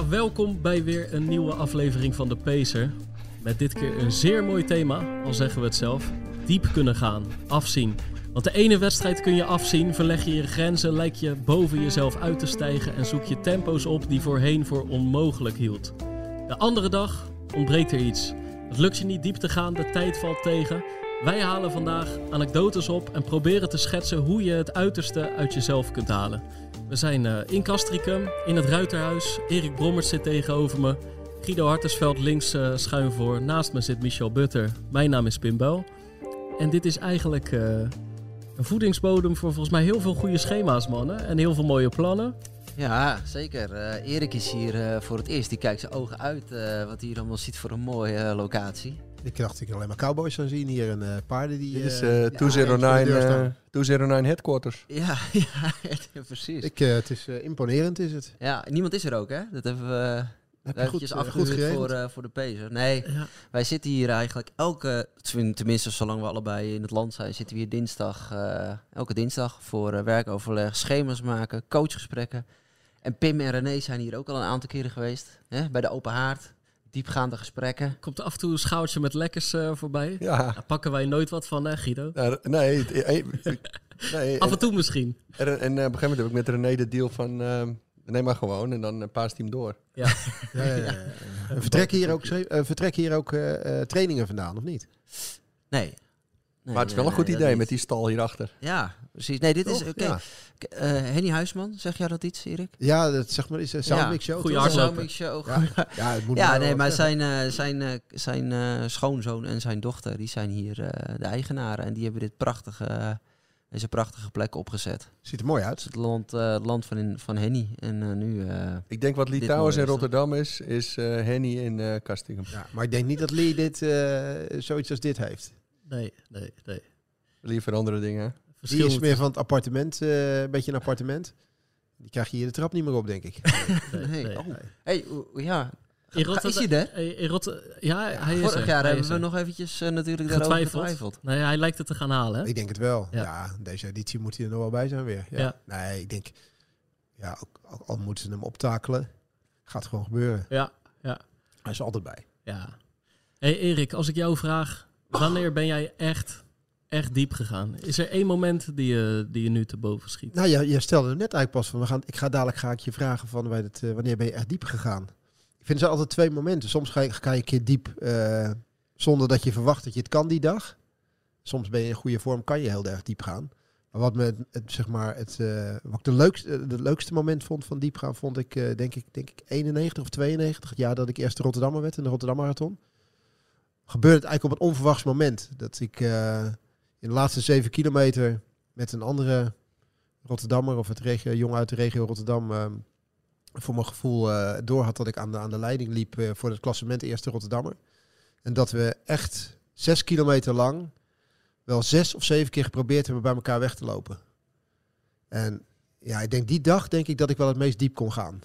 Ja, welkom bij weer een nieuwe aflevering van de Pacer. Met dit keer een zeer mooi thema, al zeggen we het zelf. Diep kunnen gaan, afzien. Want de ene wedstrijd kun je afzien, verleg je je grenzen, lijk je boven jezelf uit te stijgen en zoek je tempo's op die voorheen voor onmogelijk hield. De andere dag ontbreekt er iets. Het lukt je niet diep te gaan, de tijd valt tegen. Wij halen vandaag anekdotes op en proberen te schetsen hoe je het uiterste uit jezelf kunt halen. We zijn uh, in Castricum, in het Ruiterhuis. Erik Brommert zit tegenover me. Guido Hartesveld links uh, schuin voor. Naast me zit Michel Butter. Mijn naam is Pim Bel. En dit is eigenlijk uh, een voedingsbodem voor volgens mij heel veel goede schema's, mannen. En heel veel mooie plannen. Ja, zeker. Erik is hier voor het eerst. Die kijkt zijn ogen uit wat hij hier allemaal ziet voor een mooie locatie. Ik dacht ik alleen maar cowboys zou zien hier en paarden die... Dit is 209, 209 headquarters. Ja, ja precies. Ik, het is imponerend is het. Ja, niemand is er ook hè? Dat hebben we... Heb je goed, goed voor, uh, voor de Pacer. Nee, ja. wij zitten hier eigenlijk elke, tenminste zolang we allebei in het land zijn, zitten we hier dinsdag, uh, elke dinsdag voor uh, werkoverleg, schema's maken, coachgesprekken. En Pim en René zijn hier ook al een aantal keren geweest, hè, bij de open haard. Diepgaande gesprekken. Komt er af en toe een schouwtje met lekkers voorbij? Ja. Daar pakken wij nooit wat van, hè Guido? Ja, nee, nee, af en toe misschien. En, en, en op een gegeven moment heb ik met René de deal van... ehm, Neem maar gewoon en dan paast hij hem door. Ja. ja, ja, ja. Vertrekken hier ook, uh, vertrekken hier ook uh, uh, trainingen vandaan, of niet? Nee. nee maar het is wel nee, een goed nee, idee met die stal hierachter. Ja, precies. Nee, dit is... Oké. Ja. Henny Huisman, zeg jij dat iets, Erik? Ja, dat zeg maar is een soundmix show. Goeie. Soundmix show. Ja, ja, het moet Ja, nee, maar zijn, uh, zijn, uh, zijn uh, schoonzoon en zijn dochter, die zijn hier uh, de eigenaren. En die hebben dit prachtige, deze prachtige plek opgezet. Ziet er mooi uit. is het land, uh, land van, in, van Henny. En nu... Ik denk wat mooie in. Rotterdam is, is uh, Henny in uh. Ja, maar ik denk niet dat Lee dit, uh, zoiets als dit heeft. Nee, nee, nee. Liever andere dingen. Die is meer van het appartement, uh, een beetje een appartement. Die krijg je hier de trap niet meer op, denk ik. nee. nee, nee. Oh. Hey, ja. In Rotterdam, is hij er? In Rotterdam, ja, hij is Vorig er. jaar hij hebben is we er. nog eventjes uh, natuurlijk daarover getwijfeld. getwijfeld. Nee, hij lijkt het te gaan halen. Hè? Ik denk het wel. Ja. Ja, deze editie moet hij er nog wel bij zijn weer. Ja. Ja. Nee, ik denk, ja, ook, ook al moeten ze hem optakelen, gaat gewoon gebeuren. Ja, ja, Hij is altijd bij. ja. hey Erik, als ik jou vraag, wanneer ben jij echt, echt diep gegaan? Is er één moment die je, die je nu te boven schiet? Nou, je, je stelde net eigenlijk pas van, we gaan, ik ga dadelijk ga ik je vragen van het, uh, wanneer ben je echt diep gegaan? Ik vind zijn altijd twee momenten. Soms ga je, ga je een keer diep uh, zonder dat je verwacht dat je het kan die dag. Soms ben je in goede vorm, kan je heel erg diep gaan. Maar wat me het, het zeg maar het, uh, wat ik de leukste, de leukste moment vond van diep gaan, vond ik denk ik denk ik 91 of 92, het jaar dat ik eerste Rotterdammer werd in de Rotterdam Marathon. Gebeurde het eigenlijk op een onverwachts moment dat ik in de laatste zeven kilometer met een andere Rotterdammer of het regio, jong uit de regio Rotterdam uh, voor mijn gevoel uh, door had dat ik aan de, aan de leiding liep uh, voor het klassement eerste Rotterdammer. En dat we echt zes kilometer lang wel zes of zeven keer geprobeerd hebben bij elkaar weg te lopen. En ja, ik denk die dag denk ik dat ik wel het meest diep kon gaan.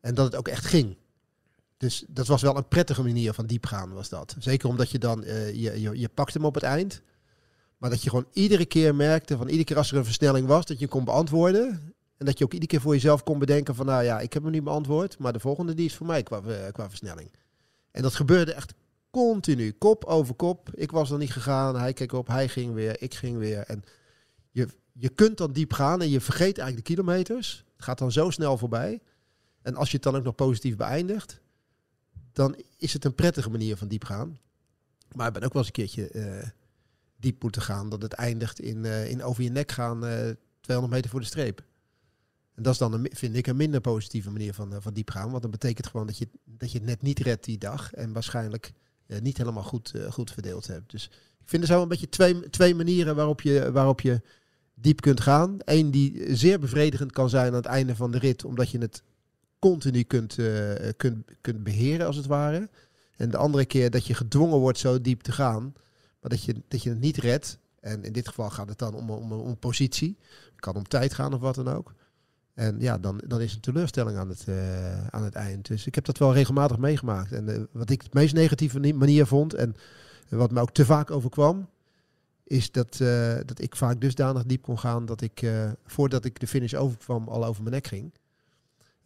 En dat het ook echt ging. Dus dat was wel een prettige manier van diep gaan, was dat. Zeker omdat je dan, uh, je, je, je pakt hem op het eind. Maar dat je gewoon iedere keer merkte, van iedere keer als er een versnelling was, dat je kon beantwoorden. En dat je ook iedere keer voor jezelf kon bedenken van, nou ja, ik heb hem niet beantwoord, maar de volgende die is voor mij qua, uh, qua versnelling. En dat gebeurde echt continu, kop over kop. Ik was er niet gegaan, hij keek op, hij ging weer, ik ging weer. En je, je kunt dan diep gaan en je vergeet eigenlijk de kilometers. Het gaat dan zo snel voorbij. En als je het dan ook nog positief beëindigt, dan is het een prettige manier van diep gaan. Maar ik ben ook wel eens een keertje uh, diep moeten gaan, dat het eindigt in, uh, in over je nek gaan, uh, 200 meter voor de streep. En dat is dan, een, vind ik, een minder positieve manier van, van diep gaan. Want dat betekent gewoon dat je, dat je het net niet redt die dag. En waarschijnlijk niet helemaal goed, goed verdeeld hebt. Dus ik vind er zo een beetje twee, twee manieren waarop je, waarop je diep kunt gaan. Eén die zeer bevredigend kan zijn aan het einde van de rit. Omdat je het continu kunt, eh, kunt, kunt beheren, als het ware. En de andere keer dat je gedwongen wordt zo diep te gaan, maar dat je, dat je het niet redt. En in dit geval gaat het dan om, om, om een positie. Het kan om tijd gaan of wat dan ook. En ja, dan, dan is een teleurstelling aan het, eh, aan het eind. Dus ik heb dat wel regelmatig meegemaakt. En eh, wat ik het meest negatieve ni- manier vond, en wat me ook te vaak overkwam, is dat, eh, dat ik vaak dusdanig diep kon gaan dat ik, voordat ik de finish overkwam, al over mijn nek ging.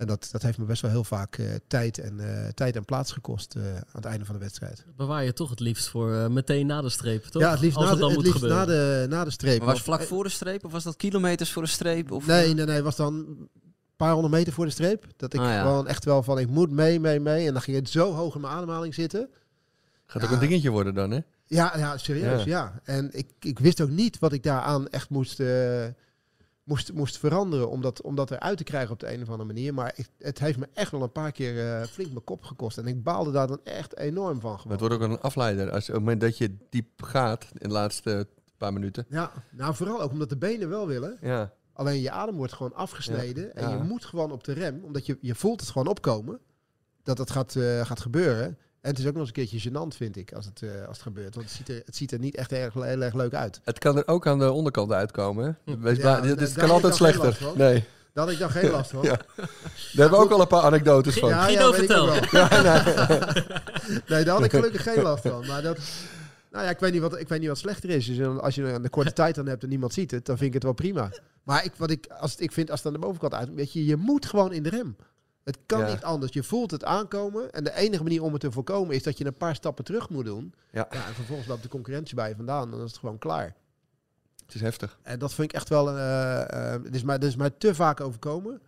En dat, dat heeft me best wel heel vaak eh, tijd, en, eh, tijd en plaats gekost eh, aan het einde van de wedstrijd. Bewaar je toch het liefst voor eh, meteen na de streep, toch? Ja, het liefst, Als na het de, dan het moet liefst na, de, na de streep. Maar was het vlak voor de streep of was dat kilometers voor de streep? Of, Nee, nee, nee. was dan een paar honderd meter voor de streep. Dat ik Ah, ja. gewoon echt wel van, ik moet mee, mee, mee. En dan ging het zo hoog in mijn ademhaling zitten. Gaat ook een dingetje worden dan, hè? Ja, ja serieus, ja. En ik, ik wist ook niet wat ik daaraan echt moest, eh, moest, moest veranderen. Om dat, om dat eruit te krijgen op de een of andere manier. Maar ik, het heeft me echt wel een paar keer eh, flink mijn kop gekost. En ik baalde daar dan echt enorm van. Maar het wordt ook een afleider. Als, op het moment dat je diep gaat in de laatste paar minuten. Ja, nou vooral ook omdat de benen wel willen. Ja, Alleen je adem wordt gewoon afgesneden. En Ja. je moet gewoon op de rem. Omdat je, je voelt het gewoon opkomen. Dat het gaat, eh, gaat gebeuren. En het is ook nog eens een keertje gênant, vind ik, als het, eh, als het gebeurt. Want het ziet, er, het ziet er niet echt erg, heel erg leuk uit. het kan er ook aan de onderkant uitkomen. Hè? Ja, dit heb kan altijd slechter. Nee, Daar had ik dan geen last van. Ja. daar hebben we ook al een paar anekdotes van. Ja, Guido, weet ik ook vertel. wel. Ja, nee. Nee, daar had ik gelukkig geen last van. Maar dat, nou ja, ik weet niet wat, ik weet niet wat slechter is. Dus als je een korte tijd dan hebt en niemand ziet het, dan vind ik het wel prima. Maar ik, wat ik, als het, ik vind, als het aan de bovenkant uit, weet je, je moet gewoon in de rem. Het kan Ja. niet anders. Je voelt het aankomen. En de enige manier om het te voorkomen is dat je een paar stappen terug moet doen. Ja. en vervolgens loopt de concurrentie bij je vandaan. Dan is het gewoon klaar. Het is heftig. En dat vind ik echt wel... eh eh, het, is mij, het is mij te vaak overkomen.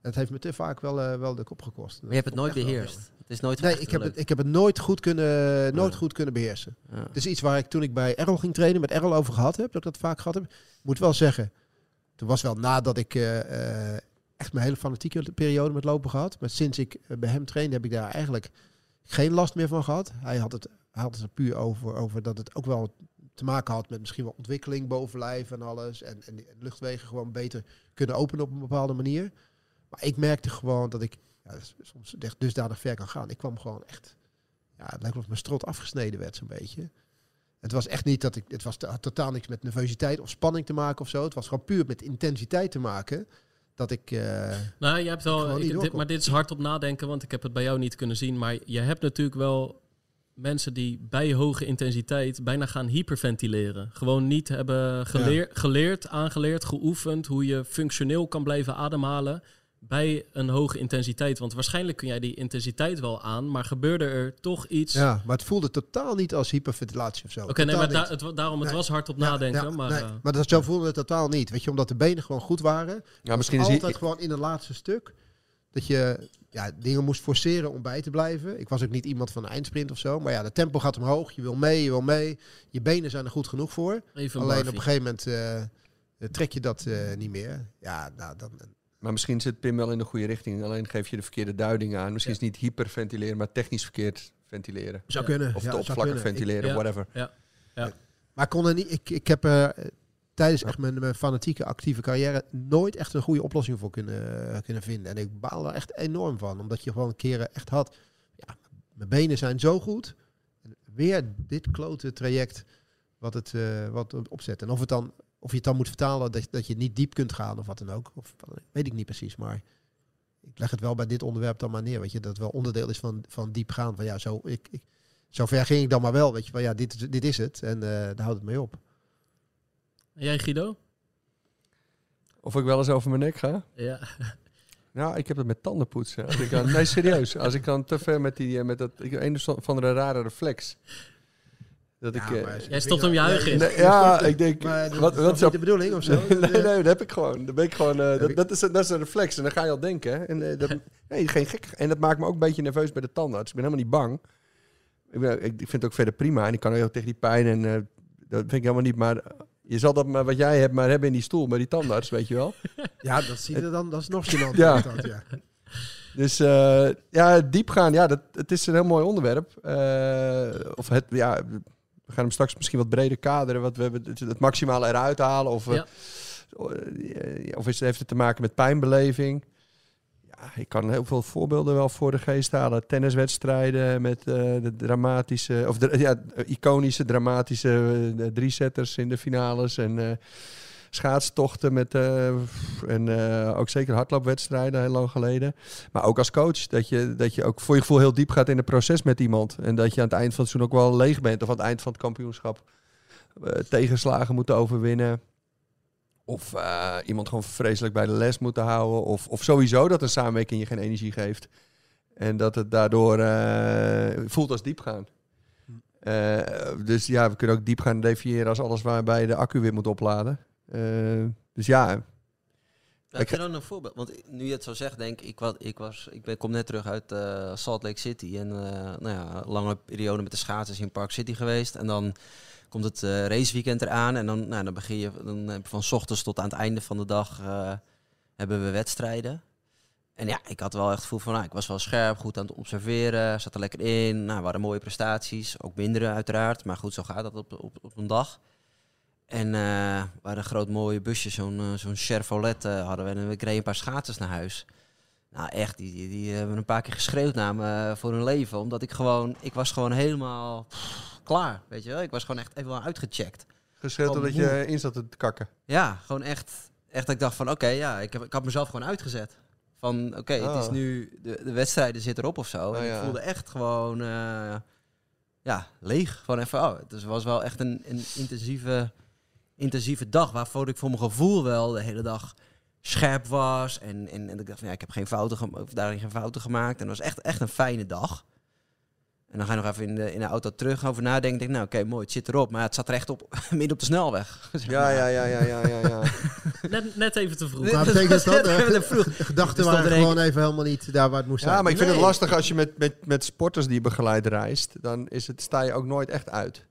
Het heeft me te vaak wel, eh, wel de kop gekost. Maar je hebt het nooit beheerst. Het is nooit Nee, ik heb, het, ik heb het nooit goed kunnen, nooit Ja. goed kunnen beheersen. Ja. Het is iets waar ik toen ik bij Errol ging trainen, met Errol over gehad heb, dat ik dat vaak gehad heb. Ik moet wel zeggen, toen was wel nadat ik eh, eh, echt mijn hele fanatieke periode met lopen gehad. Maar sinds ik eh, bij hem trainde, heb ik daar eigenlijk geen last meer van gehad. Hij had het, had het er puur over, over dat het ook wel te maken had met misschien wel ontwikkeling bovenlijf en alles. En, en die luchtwegen gewoon beter kunnen openen op een bepaalde manier. Maar ik merkte gewoon dat ik ja, soms echt dusdanig ver kan gaan. Ik kwam gewoon echt, ja, het lijkt wel of mijn strot afgesneden werd zo'n beetje. Het was echt niet dat ik, het was totaal niks met nervositeit of spanning te maken of zo. Het was gewoon puur met intensiteit te maken. Dat ik, eh, Nou, je hebt wel, ik, dit, maar dit is hard op nadenken, want ik heb het bij jou niet kunnen zien. Maar je hebt natuurlijk wel mensen die bij hoge intensiteit bijna gaan hyperventileren. Gewoon niet hebben geleer, geleerd, aangeleerd, geoefend hoe je functioneel kan blijven ademhalen bij een hoge intensiteit. Want waarschijnlijk kun jij die intensiteit wel aan, maar gebeurde er toch iets... ja, maar het voelde totaal niet als hyperventilatie of zo. Oké, nee, Totaal maar da- het, daarom, het Nee. was hard op Ja, nadenken. ja, maar, nee, eh, maar dat, zo voelde het totaal niet. Weet je, omdat de benen gewoon goed waren. Ja, misschien is altijd hij... gewoon in het laatste stuk. Dat je ja, dingen moest forceren om bij te blijven. Ik was ook niet iemand van een eindsprint of zo. Maar ja, de tempo gaat omhoog. Je wil mee, je wil mee. Je benen zijn er goed genoeg voor. even een Alleen op een gegeven moment eh, trek je dat eh, niet meer. Ja, nou, dan, Maar misschien zit Pim wel in de goede richting. Alleen geef je de verkeerde duiding aan. Misschien is het niet hyperventileren, maar technisch verkeerd ventileren. zou Ja. kunnen. Of ja, te zou oppervlakkig kunnen. Ik- ventileren, Ja. whatever. Maar ik kon er niet. Ik, ik heb eh, tijdens echt mijn, mijn fanatieke actieve carrière nooit echt een goede oplossing voor kunnen, kunnen vinden. En ik baal er echt enorm van. Omdat je gewoon keren echt had. Ja, mijn benen zijn zo goed. Weer dit klote traject wat het, eh, wat opzet. En of, het dan, of je het dan moet vertalen dat, dat je niet diep kunt gaan of wat dan ook. Of, weet ik niet precies. Maar ik leg het wel bij dit onderwerp dan maar neer. Weet je, dat het wel onderdeel is van, van diep gaan. Van ja, zo, ik, ik, zo ver ging ik dan maar wel. Weet je, van ja, dit, is- dit is het. En eh daar houdt het mee op. En jij Guido? Of ik wel eens over mijn nek ga? Ja. Nou, ik heb het met tandenpoetsen. Als ik dan, nee, serieus. Als ik dan te ver met die, eh, met dat, ik, een of andere rare reflex. Dat ik, eh, Jij stopt hem je huig in. nee, ja, ik denk, Maar dat wat, is wat de bedoeling of zo? Nee, nee, dat heb ik gewoon. Dat ben ik gewoon. eh, dat, dat, is, dat is een reflex. En dan ga je al denken. hè. En, eh, dat, nee, geen gek. En dat maakt me ook een beetje nerveus bij de tandarts. Ik ben helemaal niet bang. Ik, ben, ik vind het ook verder prima. En ik kan heel tegen die pijn. En eh, dat vind ik helemaal niet. Maar je zal dat maar wat jij hebt, maar hebben in die stoel bij die tandarts, weet je wel. Ja, dat ziet er dan, dat is nog gênant. Ja. Dat, ja. Dus eh, ja, diep gaan. Ja, dat, het is een heel mooi onderwerp. Eh, of het, ja, we gaan hem straks misschien wat breder kaderen. Wat we hebben, het, het maximale eruit halen. Of, eh, Ja. of is, heeft het te maken met pijnbeleving? Ja, ik kan heel veel voorbeelden wel voor de geest halen. Tenniswedstrijden met eh, de dramatische, of de, ja, iconische, dramatische uh, drie-setters in de finales. En schaatstochten met, en ook zeker hardloopwedstrijden heel lang geleden. Maar ook als coach, dat je, dat je ook voor je gevoel heel diep gaat in het proces met iemand. En dat je aan het eind van het seizoen ook wel leeg bent. Of aan het eind van het kampioenschap tegenslagen moet overwinnen. Of uh, iemand gewoon vreselijk bij de les moeten houden. Of, of sowieso dat een samenwerking je geen energie geeft. En dat het daardoor uh, voelt als diepgaan. Uh, dus ja, we kunnen ook diep gaan definiëren als alles waarbij je de accu weer moet opladen. Dus ja. Ik heb dan een voorbeeld. Want nu je het zo zegt, denk ik, wat, ik, was, ik ben, kom net terug uit Salt Lake City. En nou ja, lange periode met de schaatsers in Park City geweest. En dan komt het uh, raceweekend eraan. En dan, nou, dan begin je dan van ochtends tot aan het einde van de dag uh, hebben we wedstrijden. En ja, ik had wel echt het gevoel van, nou, ik was wel scherp, goed aan het observeren, zat er lekker in. Nou, waren mooie prestaties, ook mindere uiteraard. Maar goed, zo gaat dat op, op, op een dag. En uh, waren een groot mooie busje, zo'n zo'n Chevrolet hadden we. En we kregen een paar schaatsers naar huis. Nou, echt, die, die, die hebben een paar keer geschreeuwd naar me voor hun leven. Omdat ik gewoon, ik was gewoon helemaal klaar, weet je wel. Ik was gewoon echt even wel uitgecheckt. Geschreeuwd omdat je in zat te kakken? Ja, gewoon echt, echt dat ik dacht van, oké, ja, ik, heb, ik had mezelf gewoon uitgezet. Van, oké, het is oh. nu, de, de wedstrijden zitten erop of zo. Oh, en ik voelde echt gewoon, uh, ja, leeg. Gewoon even, oh, het was wel echt een, een intensieve, intensieve dag. Waarvoor ik voor mijn gevoel wel de hele dag scherp was. En, en, en ik dacht van, ja, ik heb geen fouten, of daarin geen fouten gemaakt. En het was echt, echt een fijne dag. En dan ga je nog even in de, in de auto terug over nadenken. Denk, nou oké, mooi, het zit erop. Maar het zat recht op, midden op de snelweg. Ja, ja, ja, ja, ja, ja. ja. net, net even te vroeg. Maar betekent dat? De gedachten waren gewoon even helemaal niet daar waar het moest zijn. Ja, maar ik vind het lastig als je met, met, met sporters die je begeleidt reist. Dan is het, sta je ook nooit echt uit.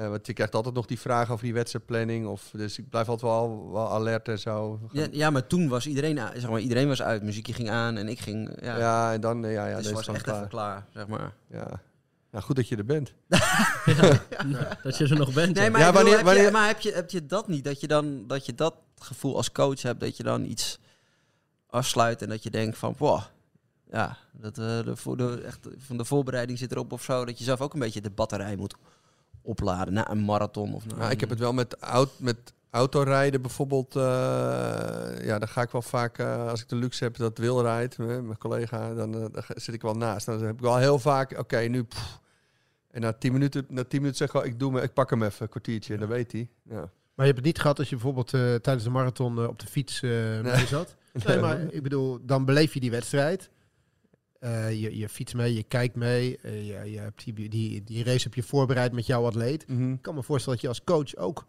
Uh, want je krijgt altijd nog die vraag over die wedstrijdplanning. Of, dus ik blijf altijd wel, wel alert en zo. Ja, ja, maar toen was iedereen, zeg maar, iedereen was uit. Muziekje ging aan en ik ging... Ja, ja en dan... Ja, ja, dus was echt klaar. even klaar, zeg maar. Ja. Nou, goed dat je er bent. ja, dat je er nog bent. Nee, maar, ja, wanneer, heb, wanneer... Je, maar heb, je, heb je dat niet? Dat je dan dat je dat gevoel als coach hebt, dat je dan iets afsluit en dat je denkt van, wow, ja, dat, uh, de, voor de, echt, van de voorbereiding zit erop of zo. Dat je zelf ook een beetje de batterij moet opladen na een marathon. Of nou, ik heb het wel met, auto, met autorijden bijvoorbeeld. Uh, ja, dan ga ik wel vaak, uh, als ik de luxe heb dat Wil rijdt, mijn collega, dan, uh, dan, zit ik wel naast. Dan heb ik wel heel vaak, oké, nu... Pff, en na tien minuten, na tien minuten zeg ik wel, ik, doe me, ik pak hem even, een kwartiertje, en dan weet hij. Ja. Maar je hebt het niet gehad als je bijvoorbeeld tijdens de marathon op de fiets mee zat? Nee, maar ik bedoel, dan beleef je die wedstrijd. Uh, je, je fiets mee, je kijkt mee, uh, je, je hebt die, die, die race heb je voorbereid met jouw atleet. Mm -hmm. Ik kan me voorstellen dat je als coach ook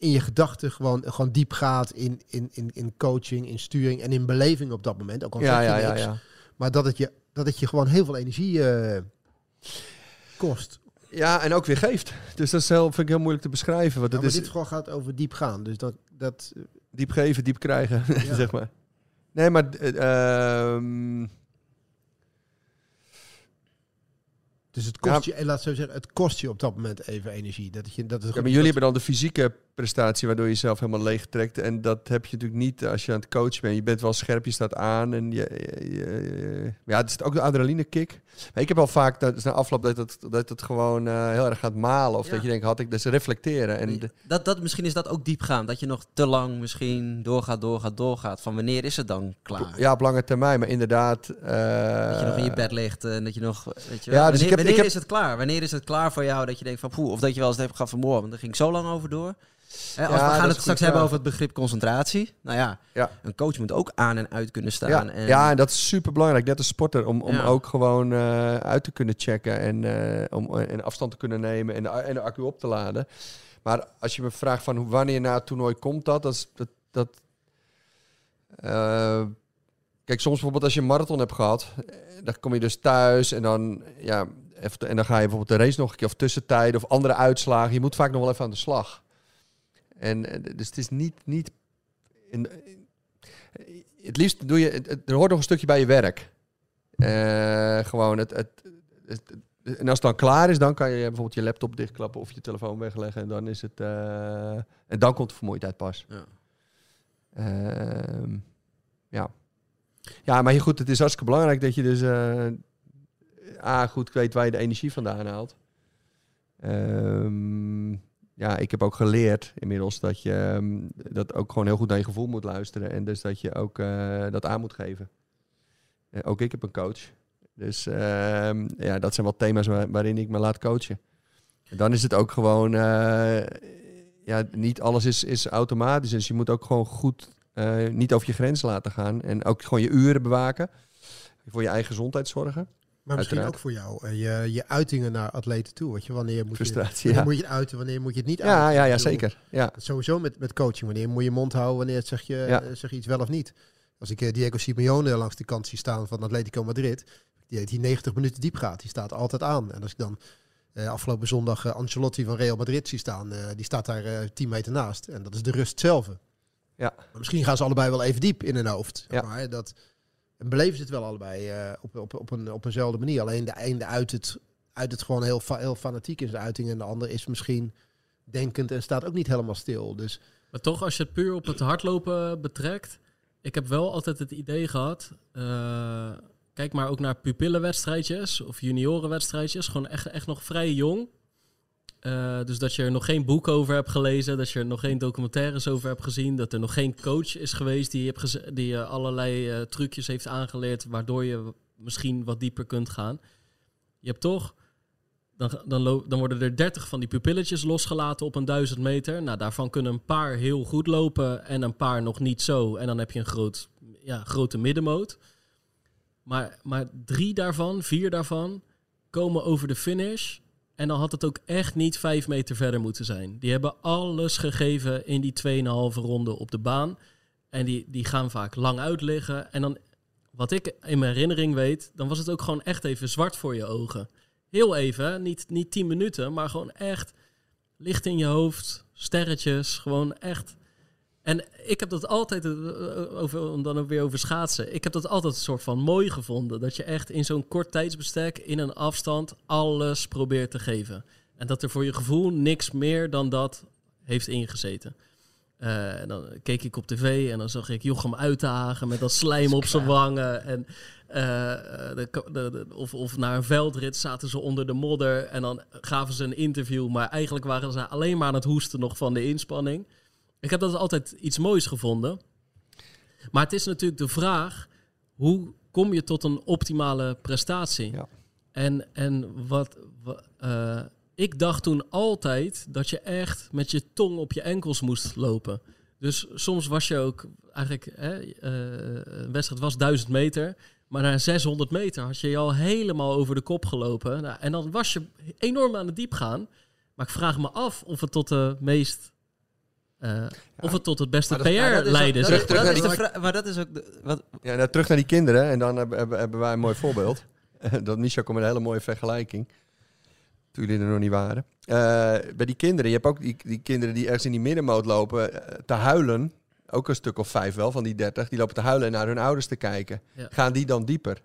in je gedachten gewoon, gewoon diep gaat in, in, in, in coaching, in sturing en in beleving op dat moment. Ook al ja, ja, ja, ja, Maar dat het, je, dat het je gewoon heel veel energie uh, kost. Ja, en ook weer geeft. Dus dat is heel, vind ik heel moeilijk te beschrijven. Want ja, maar is... dit gewoon gaat over diep gaan. Dus dat... dat diep geven, diep krijgen, zeg maar. Nee, maar... Uh, Dus het kost je, en laat zo zeggen, het kost je op dat moment even energie. Dat je, dat is ja, maar jullie hebben dan de fysieke prestatie waardoor je jezelf helemaal leeg trekt. En dat heb je natuurlijk niet als je aan het coachen bent. Je bent wel scherp, je staat aan. En je, je, ja, het is ook de adrenaline kick. Maar ik heb al vaak dat is na afloop dat het, dat het gewoon uh, heel erg gaat malen. Of dat je denkt, had ik dus reflecteren. En dat, dat, misschien is dat ook diepgaan. Dat je nog te lang misschien doorgaat, doorgaat, doorgaat. Van wanneer is het dan klaar? Ja, op lange termijn. Maar inderdaad... Uh, dat je nog in je bed ligt en dat je nog... Weet je, ja, dus wanneer, ik heb, wanneer ik heb, is het klaar? Wanneer is het klaar voor jou dat je denkt van... Poeh, of dat je wel eens hebt gehad van... Morgen, want er ging zo lang over door als we gaan het straks hebben over het begrip concentratie. Nou ja, ja, een coach moet ook aan en uit kunnen staan. Ja, en, ja, en dat is super belangrijk. Net als sporter, om, om ook gewoon uh, uit te kunnen checken en, uh, om, en afstand te kunnen nemen en de, en de accu op te laden. Maar als je me vraagt van wanneer na het toernooi komt dat, dat, dat, dat uh, Kijk, soms bijvoorbeeld als je een marathon hebt gehad, dan kom je dus thuis en dan, ja, en dan ga je bijvoorbeeld de race nog een keer of tussentijden of andere uitslagen. Je moet vaak nog wel even aan de slag. En eh, dus het is niet. niet in, het liefst doe je. er hoort nog een stukje bij je werk. Uh, gewoon het, het, En als het dan klaar is, dan kan je bijvoorbeeld je laptop dichtklappen of je telefoon wegleggen. En dan is het. Uh, en dan komt de vermoeidheid pas. Ja. Uh, ja. Ja, maar goed, het is hartstikke belangrijk dat je dus eh, A, goed weet waar je de energie vandaan haalt. Ehm, ja, ik heb ook geleerd inmiddels dat je ehm, dat ook gewoon heel goed naar je gevoel moet luisteren. En dus dat je ook eh, dat aan moet geven. Eh, ook ik heb een coach. Dus ehm, ja, dat zijn wel thema's waar- waarin ik me laat coachen. En dan is het ook gewoon, eh, ja, niet alles is, is automatisch. Dus je moet ook gewoon goed niet over je grens laten gaan. En ook gewoon je uren bewaken. Voor je eigen gezondheid zorgen. Maar misschien Uiteraard. ook voor jou. eh, je, je uitingen naar atleten toe. Weet je, wanneer moet je, wanneer ja. moet je het uiten, wanneer moet je het niet Ja, uiten? ja, ja, bedoel, zeker. Ja. Sowieso met, met coaching. Wanneer moet je mond houden, wanneer zeg je, Ja. eh, zeg je iets wel of niet. Als ik eh, Diego Simeone langs de kant zie staan van Atletico Madrid, die, die 90 minuten diep gaat, die staat altijd aan. En als ik dan eh, afgelopen zondag Ancelotti van Real Madrid zie staan, eh, die staat daar eh 10 meter naast. En dat is de rust zelf. Ja. Maar misschien gaan ze allebei wel even diep in hun hoofd. Ja. Maar dat, en beleven ze het wel allebei eh, op, op, op, een, op eenzelfde manier. Alleen de ene uit het, uit het gewoon heel, heel fanatiek in zijn uiting. En de ander is misschien denkend en staat ook niet helemaal stil. Dus Maar toch, als je het puur op het hardlopen betrekt. Ik heb wel altijd het idee gehad. eh, kijk maar ook naar pupillenwedstrijdjes of juniorenwedstrijdjes. Gewoon echt, echt nog vrij jong. Eh, dus dat je er nog geen boek over hebt gelezen. Dat je er nog geen documentaires over hebt gezien. Dat er nog geen coach is geweest die, je hebt die je allerlei eh, trucjes heeft aangeleerd. Waardoor je misschien wat dieper kunt gaan. Je hebt toch dan, dan, dan worden er 30 van die pupilletjes losgelaten op een 1000 meter. Nou, daarvan kunnen een paar heel goed lopen en een paar nog niet zo. En dan heb je een groot, ja, grote middenmoot. Maar, maar drie daarvan, vier daarvan, komen over de finish. En dan had het ook echt niet vijf meter verder moeten zijn. Die hebben alles gegeven in die 2,5 ronde op de baan. En die, die gaan vaak lang uitliggen. En dan, wat ik in mijn herinnering weet, dan was het ook gewoon echt even zwart voor je ogen. Heel even, niet, niet 10 minuten, maar gewoon echt licht in je hoofd, sterretjes, gewoon echt. En ik heb dat altijd, eh, over, om dan ook weer over schaatsen, ik heb dat altijd een soort van mooi gevonden. Dat je echt in zo'n kort tijdsbestek, in een afstand, alles probeert te geven. En dat er voor je gevoel niks meer dan dat heeft ingezeten. Eh, en dan keek ik op tv en dan zag ik Jochem Uitdagen met dat slijm op zijn wangen. En, eh, de, de- de- of, of naar een veldrit zaten ze onder de modder en dan gaven ze een interview. Maar eigenlijk waren ze alleen maar aan het hoesten nog van de inspanning. Ik heb dat altijd iets moois gevonden. Maar het is natuurlijk de vraag, hoe kom je tot een optimale prestatie? Ja. En, en wat, wa- eh, ik dacht toen altijd dat je echt met je tong op je enkels moest lopen. Dus soms was je ook eigenlijk, hè, eh, een wedstrijd was 1000 meter, maar na 600 meter had je je al helemaal over de kop gelopen. Nou, en dan was je enorm aan het diep gaan. Maar ik vraag me af of het tot de meest, eh, of het tot het beste PR leidde. zeg is- maar. dat is die- de vra- Maar dat is ook... de- wat, Ja, nou, terug naar die kinderen. En dan hebben, hebben, hebben wij een mooi voorbeeld. dat Micha komt met een hele mooie vergelijking. Toen jullie er nog niet waren. Eh, bij die kinderen, je hebt ook die, die kinderen die ergens in die middenmoot lopen eh, te huilen. Ook een stuk of vijf wel, van die dertig. Die lopen te huilen en naar hun ouders te kijken. Ja. Gaan die dan dieper?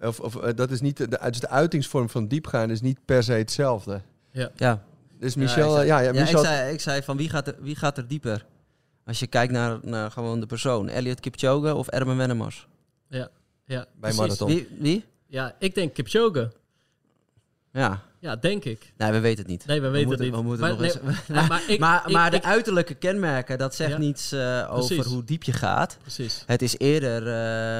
Of, of dat is niet de, dus de uitingsvorm van diepgaan is niet per se hetzelfde. ja. Dus Michel, ja, ik ja, zei, ja, ja, Michel, ik, zei, ik zei van wie gaat, er, wie gaat er dieper? Als je kijkt naar, naar gewoon de persoon. Elliot Kipchoge of Ermen Wennemars? Ja, bij precies. marathon. Wie? wie? Ja, ik denk Kipchoge. Ja. Ja, denk ik. Nee, we weten het niet. Nee, we weten moeten, het niet. We moeten Maar nog eens... nee, maar, maar ik, maar ik- maar de ik- uiterlijke kenmerken, dat zegt Ja. niets eh, over hoe diep je gaat. Precies. Het is eerder...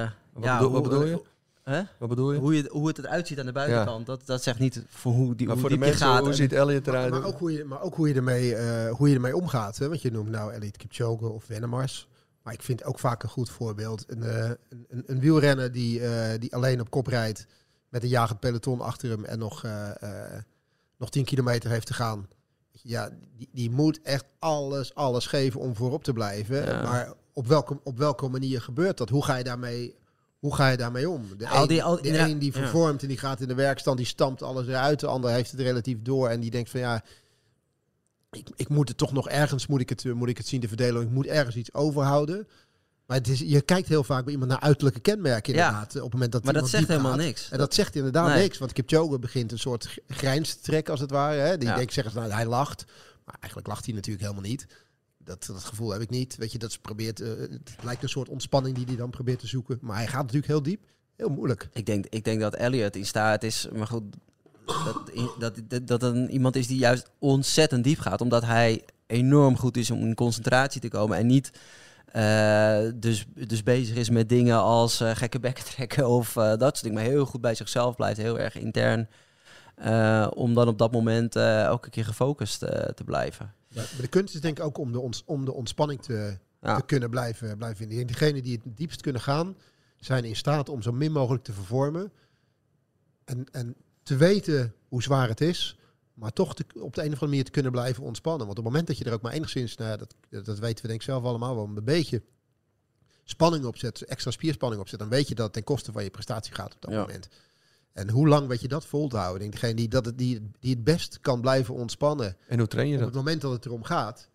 eh, Wat, ja, bedoel, wat bedoel je? Hè? Wat bedoel je? Hoe, je, hoe het eruit ziet aan de buitenkant, dat, dat zegt niet voor hoe, die, Maar hoe voor de mensen, gaat. hoe ziet Elliot Maar, eruit? maar ook hoe je, maar ook hoe je, ermee, eh, hoe je ermee omgaat. Hè? Want je noemt nou Elite Kipchoge of Wennemars. Maar ik vind ook vaak een goed voorbeeld. Een, eh, een, een, een wielrenner die, eh, die alleen op kop rijdt met een jagend peloton achter hem en nog, eh, eh, nog 10 kilometer heeft te gaan. Ja, die, die moet echt alles, alles geven om voorop te blijven. Ja. Maar op welke, op welke manier gebeurt dat? Hoe ga je daarmee, hoe ga je daarmee om? De Al een, die- al- de ja, een die vervormt en die gaat in de werkstand, die stampt alles eruit. De ander heeft het relatief door en die denkt van ja, ik, ik moet het toch nog ergens moet ik het, eh, moet ik het zien te verdelen. Ik moet ergens iets overhouden. Maar het is, je kijkt heel vaak bij iemand naar uiterlijke kenmerken inderdaad. eh, Op het moment dat maar dat zegt helemaal gaat. niks. En dat zegt inderdaad Nee. niks. Want Kipchoge begint een soort grijns te trekken als het ware. Hè. Die Ja. denkt, zeggen ze, nou, hij lacht. Maar eigenlijk lacht hij natuurlijk helemaal niet. Dat, dat gevoel heb ik niet. Weet je, dat ze probeert, eh, het lijkt een soort ontspanning die hij dan probeert te zoeken. Maar hij gaat natuurlijk heel diep. Heel moeilijk. Ik denk, ik denk dat Elliot in staat is, maar goed, dat, dat, dat, dat een, iemand is die juist ontzettend diep gaat. Omdat hij enorm goed is om in concentratie te komen en niet uh, dus, dus bezig is met dingen als uh, gekke bekken trekken of uh, dat soort dingen. Maar heel goed bij zichzelf blijft, heel erg intern. om dan op dat moment elke keer gefocust te blijven. Ja, maar de kunst is denk ik ook om de, ons, om de ontspanning te, ja. te kunnen blijven, blijven vinden. Degenen die het diepst kunnen gaan, zijn in staat om zo min mogelijk te vervormen. En, en te weten hoe zwaar het is, maar toch te, op de een of andere manier te kunnen blijven ontspannen. Want op het moment dat je er ook maar enigszins, nou, dat, dat weten we denk ik zelf allemaal wel, een beetje spanning opzet, extra spierspanning opzet, dan weet je dat het ten koste van je prestatie gaat op dat ja. moment. En hoe lang weet je dat vol te houden? Ik denk, degene die, dat het, die, die het best kan blijven ontspannen. En hoe train je op dat? Op het moment dat het erom gaat,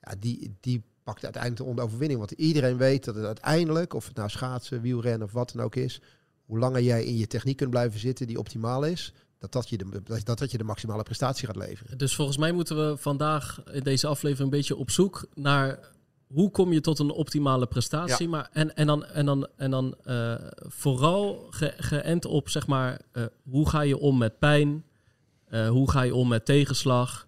ja, die, die pakt uiteindelijk de overwinning. Want iedereen weet dat het uiteindelijk, of het nou schaatsen, wielrennen of wat dan ook is, hoe langer jij in je techniek kunt blijven zitten die optimaal is, dat dat je de, dat, dat je de maximale prestatie gaat leveren. Dus volgens mij moeten we vandaag in deze aflevering een beetje op zoek naar hoe kom je tot een optimale prestatie. Ja. Maar, en, en dan, en dan, en dan uh, vooral ge, geënt op, zeg maar, uh, hoe ga je om met pijn? Uh, hoe ga je om met tegenslag?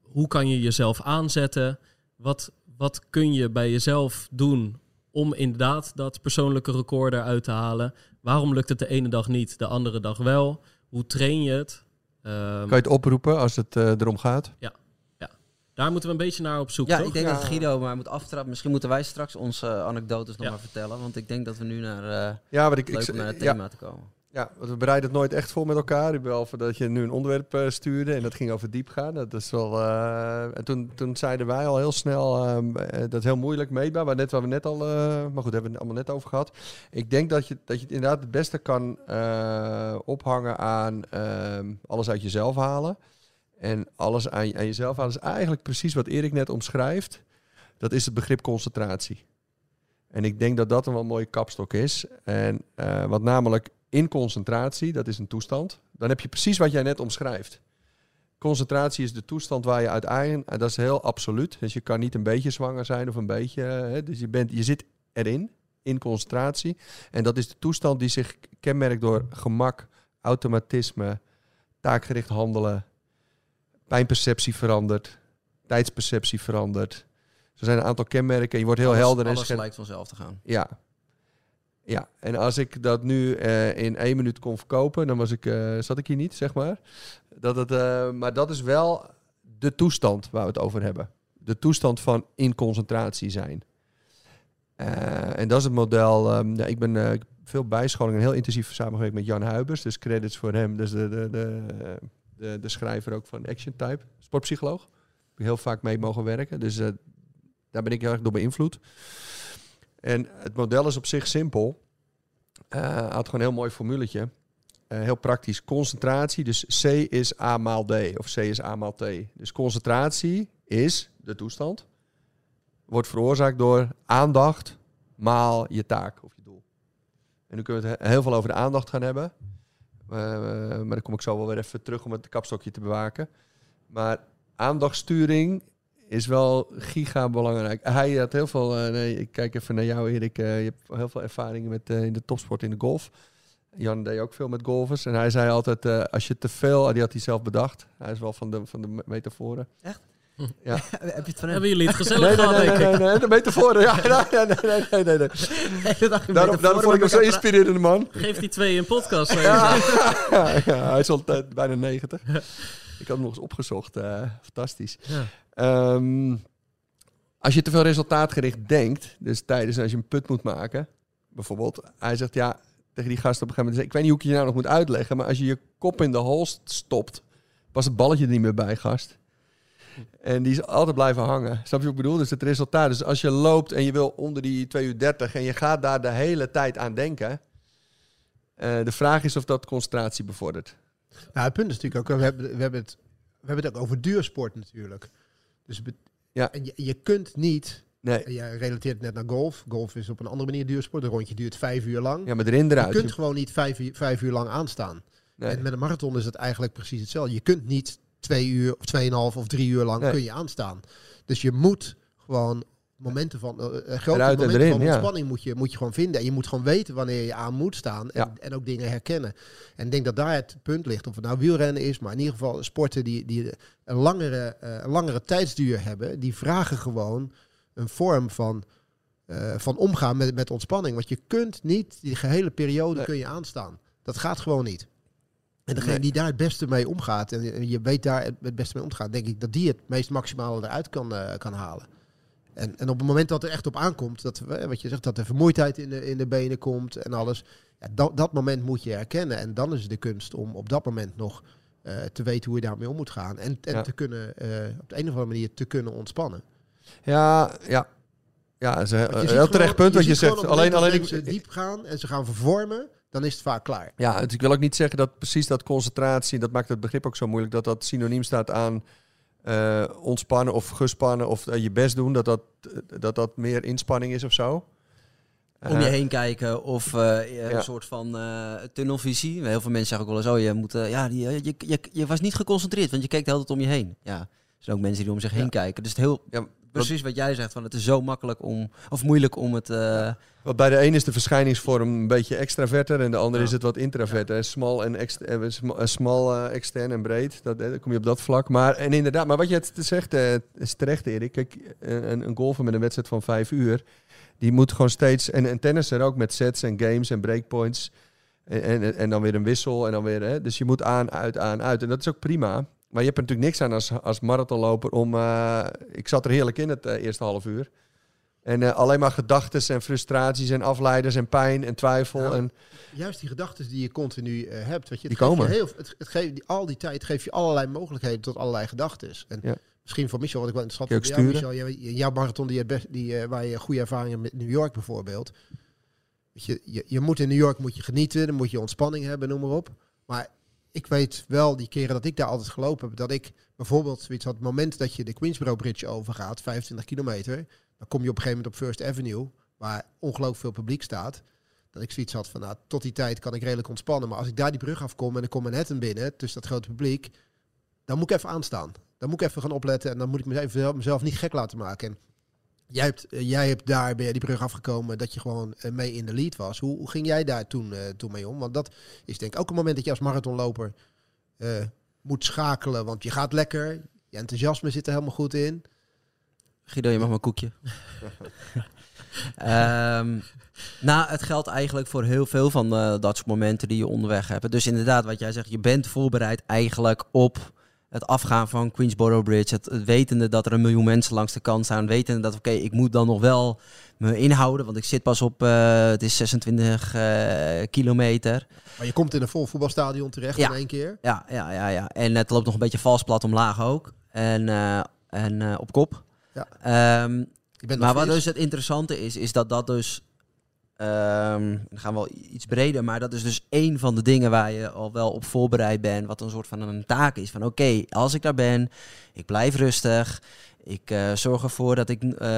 hoe kan je jezelf aanzetten? Wat, wat kun je bij jezelf doen om inderdaad dat persoonlijke record eruit te halen? Waarom lukt het de ene dag niet, de andere dag wel? Hoe train je het? Um, kan je het oproepen als het erom gaat? Ja. Ja, daar moeten we een beetje naar op zoek. Ja, toch? ik denk ja. dat Guido maar moet aftrappen. Misschien moeten wij straks onze uh, anekdotes nog ja. maar vertellen. Want ik denk dat we nu naar, uh, ja, wat ik, leuk ik, om naar het thema te komen. Ja, want we bereiden het nooit echt voor met elkaar. Behalve dat je nu een onderwerp uh, stuurde en dat ging over diep gaan. Dat is wel, uh, en toen, toen zeiden wij al heel snel, uh, dat is heel moeilijk meetbaar. Waar, net, waar we net al, maar goed, hebben we het allemaal net over gehad. Ik denk dat je, dat je het inderdaad het beste kan ophangen aan ehm, alles uit jezelf halen. En alles aan, aan jezelf is eigenlijk precies wat Erik net omschrijft. Dat is het begrip concentratie. En ik denk dat dat een wel mooie kapstok is. En wat namelijk in concentratie, dat is een toestand, dan heb je precies wat jij net omschrijft. Concentratie is de toestand waar je uiteindelijk, dat is heel absoluut. Dus je kan niet een beetje zwanger zijn of een beetje. Hè, dus je, bent, je zit erin, in concentratie. En dat is de toestand die zich kenmerkt door gemak, automatisme, taakgericht handelen, pijnperceptie verandert, tijdsperceptie verandert. Er zijn een aantal kenmerken. Je wordt heel alles, helder. Alles lijkt vanzelf te gaan. Ja, ja, en als ik dat nu uh, in één minuut kon verkopen, dan was ik, uh, zat ik hier niet, zeg maar. Dat het, uh, maar dat is wel de toestand waar we het over hebben. De toestand van in concentratie zijn. en dat is het model. Um, ja, ik ben veel bijscholing en heel intensief samengewerkt met Jan Huibers. Dus credits voor hem. Dus de, de, de, de, de schrijver ook van Action Type, sportpsycholoog. Heb heel vaak mee mogen werken. Dus daar ben ik heel erg door beïnvloed. En het model is op zich simpel. Uh, had gewoon een heel mooi formuletje. Uh, heel praktisch. Concentratie, dus C is A maal D of C is A maal T. Dus concentratie is de toestand. Wordt veroorzaakt door aandacht maal je taak of je doel. En nu kunnen we het heel veel over de aandacht gaan hebben. Uh, maar dan kom ik zo wel weer even terug om het kapstokje te bewaken. Maar aandachtsturing is wel giga belangrijk. Hij had heel veel. Uh, nee, ik kijk even naar jou, Erik. Uh, je hebt heel veel ervaringen met in de topsport in de golf. Jan deed ook veel met golfers. En hij zei altijd: als je te veel. Die had hij zelf bedacht. Hij is wel van de, van de metaforen. Echt? Ja. Heb je het van Hebben jullie het gezellig nee, gehad, nee, nee, nee, nee, de metaforen. Ja, nee, nee, nee, nee, nee. nee. daarom, daarom vond ik hem zo'n inspirerende man. Geef die twee een podcast. Ja, ja, ja, hij is al bijna 90. Ik had hem nog eens opgezocht. Uh, fantastisch. Ja. Um, als je te veel resultaatgericht denkt, dus tijdens als je een put moet maken, bijvoorbeeld, hij zegt ja tegen die gast op een gegeven moment, ik weet niet hoe ik je nou nog moet uitleggen, maar als je je kop in de holst stopt, was het balletje er niet meer bij, gast. En die is altijd blijven hangen. Snap je wat ik bedoel? Dus het resultaat. Dus als je loopt en je wil onder die 2 uur 30 en je gaat daar de hele tijd aan denken. Uh, de vraag is of dat concentratie bevordert. Nou, het punt is natuurlijk ook, we hebben, we hebben, het, we hebben het ook over duursport natuurlijk. Dus ja. en je, je kunt niet. Nee. En jij relateert net naar golf. Golf is op een andere manier duursport. Een rondje duurt vijf uur lang. Ja, maar erin eruit. Je kunt gewoon niet vijf uur, vijf uur lang aanstaan. Nee. En met een marathon is het eigenlijk precies hetzelfde. Je kunt niet twee uur of tweeënhalf of drie uur lang Nee. kun je aanstaan. Dus je moet gewoon momenten van, eh, grote en momenten erin, van ja. ontspanning moet je, moet je gewoon vinden. En je moet gewoon weten wanneer je aan moet staan en, Ja. en ook dingen herkennen. En ik denk dat daar het punt ligt, of het nou wielrennen is, maar in ieder geval sporten die, die een, langere, eh, een langere tijdsduur hebben, die vragen gewoon een vorm van, van omgaan met, met ontspanning. Want je kunt niet die gehele periode Nee. kun je aanstaan. Dat gaat gewoon niet. En degene Nee. die daar het beste mee omgaat en je- weet daar het, beste mee omgaat, denk ik dat die het meest maximale eruit kan, eh, kan halen. En, en op het moment dat er echt op aankomt, dat, eh, wat je zegt, dat er vermoeidheid in de, in de benen komt en alles, ja, dat, dat moment moet je herkennen. En dan is het de kunst om op dat moment nog eh, te weten hoe je daarmee om moet gaan. En, en Ja. te kunnen, op de een of andere manier te kunnen ontspannen. Ja, ja. Ja, is een heel terecht punt wat je zegt. Alleen, alleen ik, diep gaan en ze gaan vervormen, dan is het vaak klaar. Ja, dus ik wil ook niet zeggen dat precies dat concentratie, dat maakt het begrip ook zo moeilijk, dat dat synoniem staat aan eh, ontspannen of gespannen of eh, je best doen, dat dat, dat dat meer inspanning is of zo. Om je Eh, heen kijken of eh, Ja. een soort van eh, tunnelvisie. Heel veel mensen zeggen ook wel eens, oh, je, moet, ja, die, je, je, je was niet geconcentreerd, want je keek de hele tijd om je heen. Ja, er zijn ook mensen die om zich heen Ja. kijken. Dus het heel, Ja, precies wat jij zegt, van het is zo makkelijk om, of moeilijk om het... Want bij de een is de verschijningsvorm een beetje extraverter en de ander Ja. is het wat intraverter. Smal en ext eh, eh, smal, extern en breed. Dat, dan kom je op dat vlak. Maar, en inderdaad, maar wat je het zegt is terecht, Erik. Kijk, een, een golfer met een wedstrijd van vijf uur, die moet gewoon steeds. En een tennisser ook met sets en games en breakpoints. En, en, en dan weer een wissel en dan weer. Hè, dus je moet aan, uit, aan, uit. En dat is ook prima. Maar je hebt er natuurlijk niks aan als, als marathonloper om. eh, ik zat er heerlijk in het eh, eerste half uur. En eh, alleen maar gedachten en frustraties en afleiders en pijn en twijfel. Ja. En, Juist die gedachten die je continu hebt. Weet je, Die je komen. Heel, het, het geeft, die, al die tijd geeft je allerlei mogelijkheden tot allerlei gedachten. En Ja. misschien voor Michel, wat ik wel interessant vind. Ja, Michel, jij- jouw marathon die, je best, die, waar je goede ervaringen hebt met New York bijvoorbeeld. Weet je, je, je moet in New York moet je genieten, dan moet je ontspanning hebben, noem maar op. Maar ik weet wel, die keren dat ik daar altijd gelopen heb, dat ik bijvoorbeeld zoiets had, het moment dat je de Queensboro Bridge overgaat, 25 kilometer, dan kom je op een gegeven moment op First Avenue, waar ongelooflijk veel publiek staat. Dat ik zoiets had van, nou, tot die tijd kan ik redelijk ontspannen. Maar als ik daar die brug afkom en ik kom Manhattan binnen, tussen dat grote publiek, dan moet ik even aanstaan. Dan moet ik even gaan opletten en dan moet ik mezelf, mezelf niet gek laten maken. En jij hebt, eh, jij hebt daar, ben je die brug afgekomen, dat je gewoon eh, mee in de lead was. Hoe, hoe ging jij daar toen, eh, toen mee om? Want dat is denk ik ook een moment dat je als marathonloper eh, moet schakelen. Want je gaat lekker, je enthousiasme zit er helemaal goed in. Guido, je mag mijn koekje. Ehm, nou, het geldt eigenlijk voor heel veel van eh, dat soort momenten die je onderweg hebt. Dus inderdaad, wat jij zegt, je bent voorbereid eigenlijk op het afgaan van Queensboro Bridge. Het, het wetende dat er een miljoen mensen langs de kant staan. Wetende dat, oké, ik moet dan nog wel me inhouden. Want ik zit pas op, eh, het is 26 eh, kilometer. Maar je komt in een vol voetbalstadion terecht Ja. in één keer. Ja, ja, ja, ja. En het loopt nog een beetje vals plat omlaag ook. En, eh, en op kop. Ja. Ehm, maar wat dus het interessante is, is dat dat dus... ehm, dan gaan we wel iets breder, maar dat is dus één van de dingen waar je al wel op voorbereid bent. Wat een soort van een taak is. Van oké, als ik daar ben, ik blijf rustig. Ik eh, zorg ervoor dat ik eh,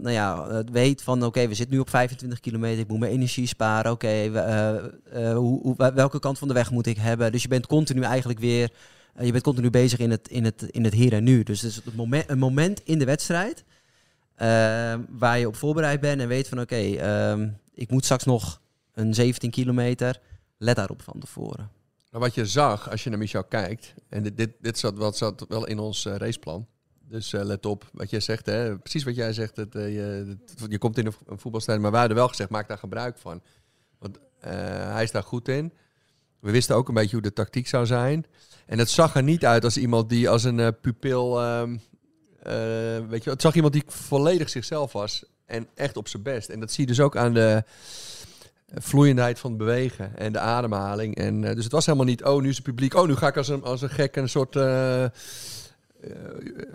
nou ja, weet van oké, we zitten nu op 25 kilometer. Ik moet mijn energie sparen. Oké, eh, welke kant van de weg moet ik hebben? Dus je bent continu eigenlijk weer... je bent continu bezig in het, in het, in het hier en nu. Dus het is moment, een moment in de wedstrijd... waar je op voorbereid bent en weet van oké, ehm, ik moet straks nog een 17 kilometer. Let daarop van tevoren. Wat je zag als je naar Michel kijkt, en dit, dit, dit zat, wat zat wel in ons eh, raceplan. Dus eh, let op wat jij zegt, hè? precies wat jij zegt. Het, eh, je, je komt in een, voetbalstadion, maar wij hadden wel gezegd, maak daar gebruik van. Want hij is daar goed in. We wisten ook een beetje hoe de tactiek zou zijn. En het zag er niet uit als iemand die als een pupil... ehm, eh, weet je, het zag iemand die volledig zichzelf was en echt op zijn best. En dat zie je dus ook aan de vloeiendheid van bewegen en de ademhaling. En, eh, dus het was helemaal niet, oh, nu is het publiek, oh, nu ga ik als een, als een gek een soort eh,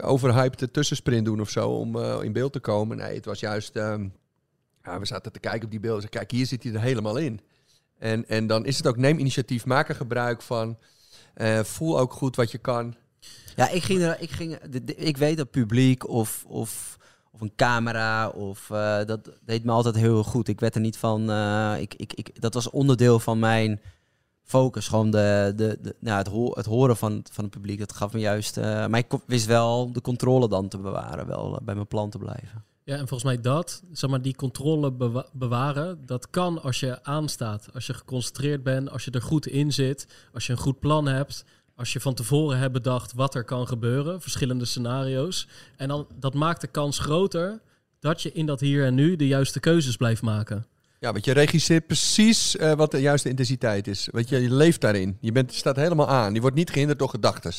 overhyped tussensprint doen of zo om in beeld te komen. Nee, het was juist, ehm, ja, we zaten te kijken op die beelden. Kijk, hier zit hij er helemaal in. En, en dan is het ook, neem initiatief, maak er gebruik van. Voel ook goed wat je kan. Ja, ik ging ik ging, ik weet dat publiek of, of, of een camera of eh, dat deed me altijd heel goed. Ik werd er niet van, eh, ik, ik, ik, dat was onderdeel van mijn, focus. Gewoon de, de, de, nou, het, het horen van, van het publiek. Dat gaf me juist... eh, maar ik wist wel de controle dan te bewaren. Wel bij mijn plan te blijven. Ja, en volgens mij dat, zeg maar, die controle bewa- bewaren, dat kan als je aanstaat. Als je geconcentreerd bent, als je er goed in zit, als je een goed plan hebt, als je van tevoren hebt bedacht wat er kan gebeuren, verschillende scenario's. En dan, dat maakt de kans groter dat je in dat hier en nu de juiste keuzes blijft maken. Ja, want je regisseert precies eh, wat de juiste intensiteit is. Weet je, je leeft daarin. Je bent, staat helemaal aan. Je wordt niet gehinderd door gedachten.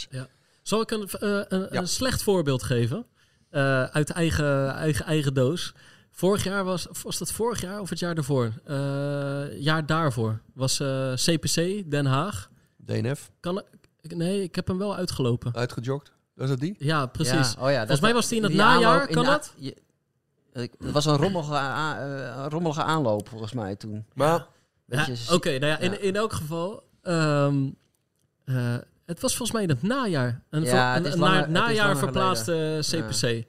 Zal ik een, eh, een, Ja. een slecht voorbeeld geven? Eh, uit eigen, eigen, eigen doos. Vorig jaar was, was dat vorig jaar of het jaar daarvoor? Jaar daarvoor was CPC Den Haag. DNF, Kan, nee, ik heb hem wel uitgelopen. uitgejogd. Was dat die? Ja, precies. Ja, oh ja, Volgens mij was die in het die najaar, kan dat? je- Het was een rommelige, eh, rommelige aanloop volgens mij toen. Maar Ja, Oké, nou ja, in, ja. in elk geval. ehm, eh, het was volgens mij in het najaar. Een, Ja, het een- langer- het najaar verplaatste CPC.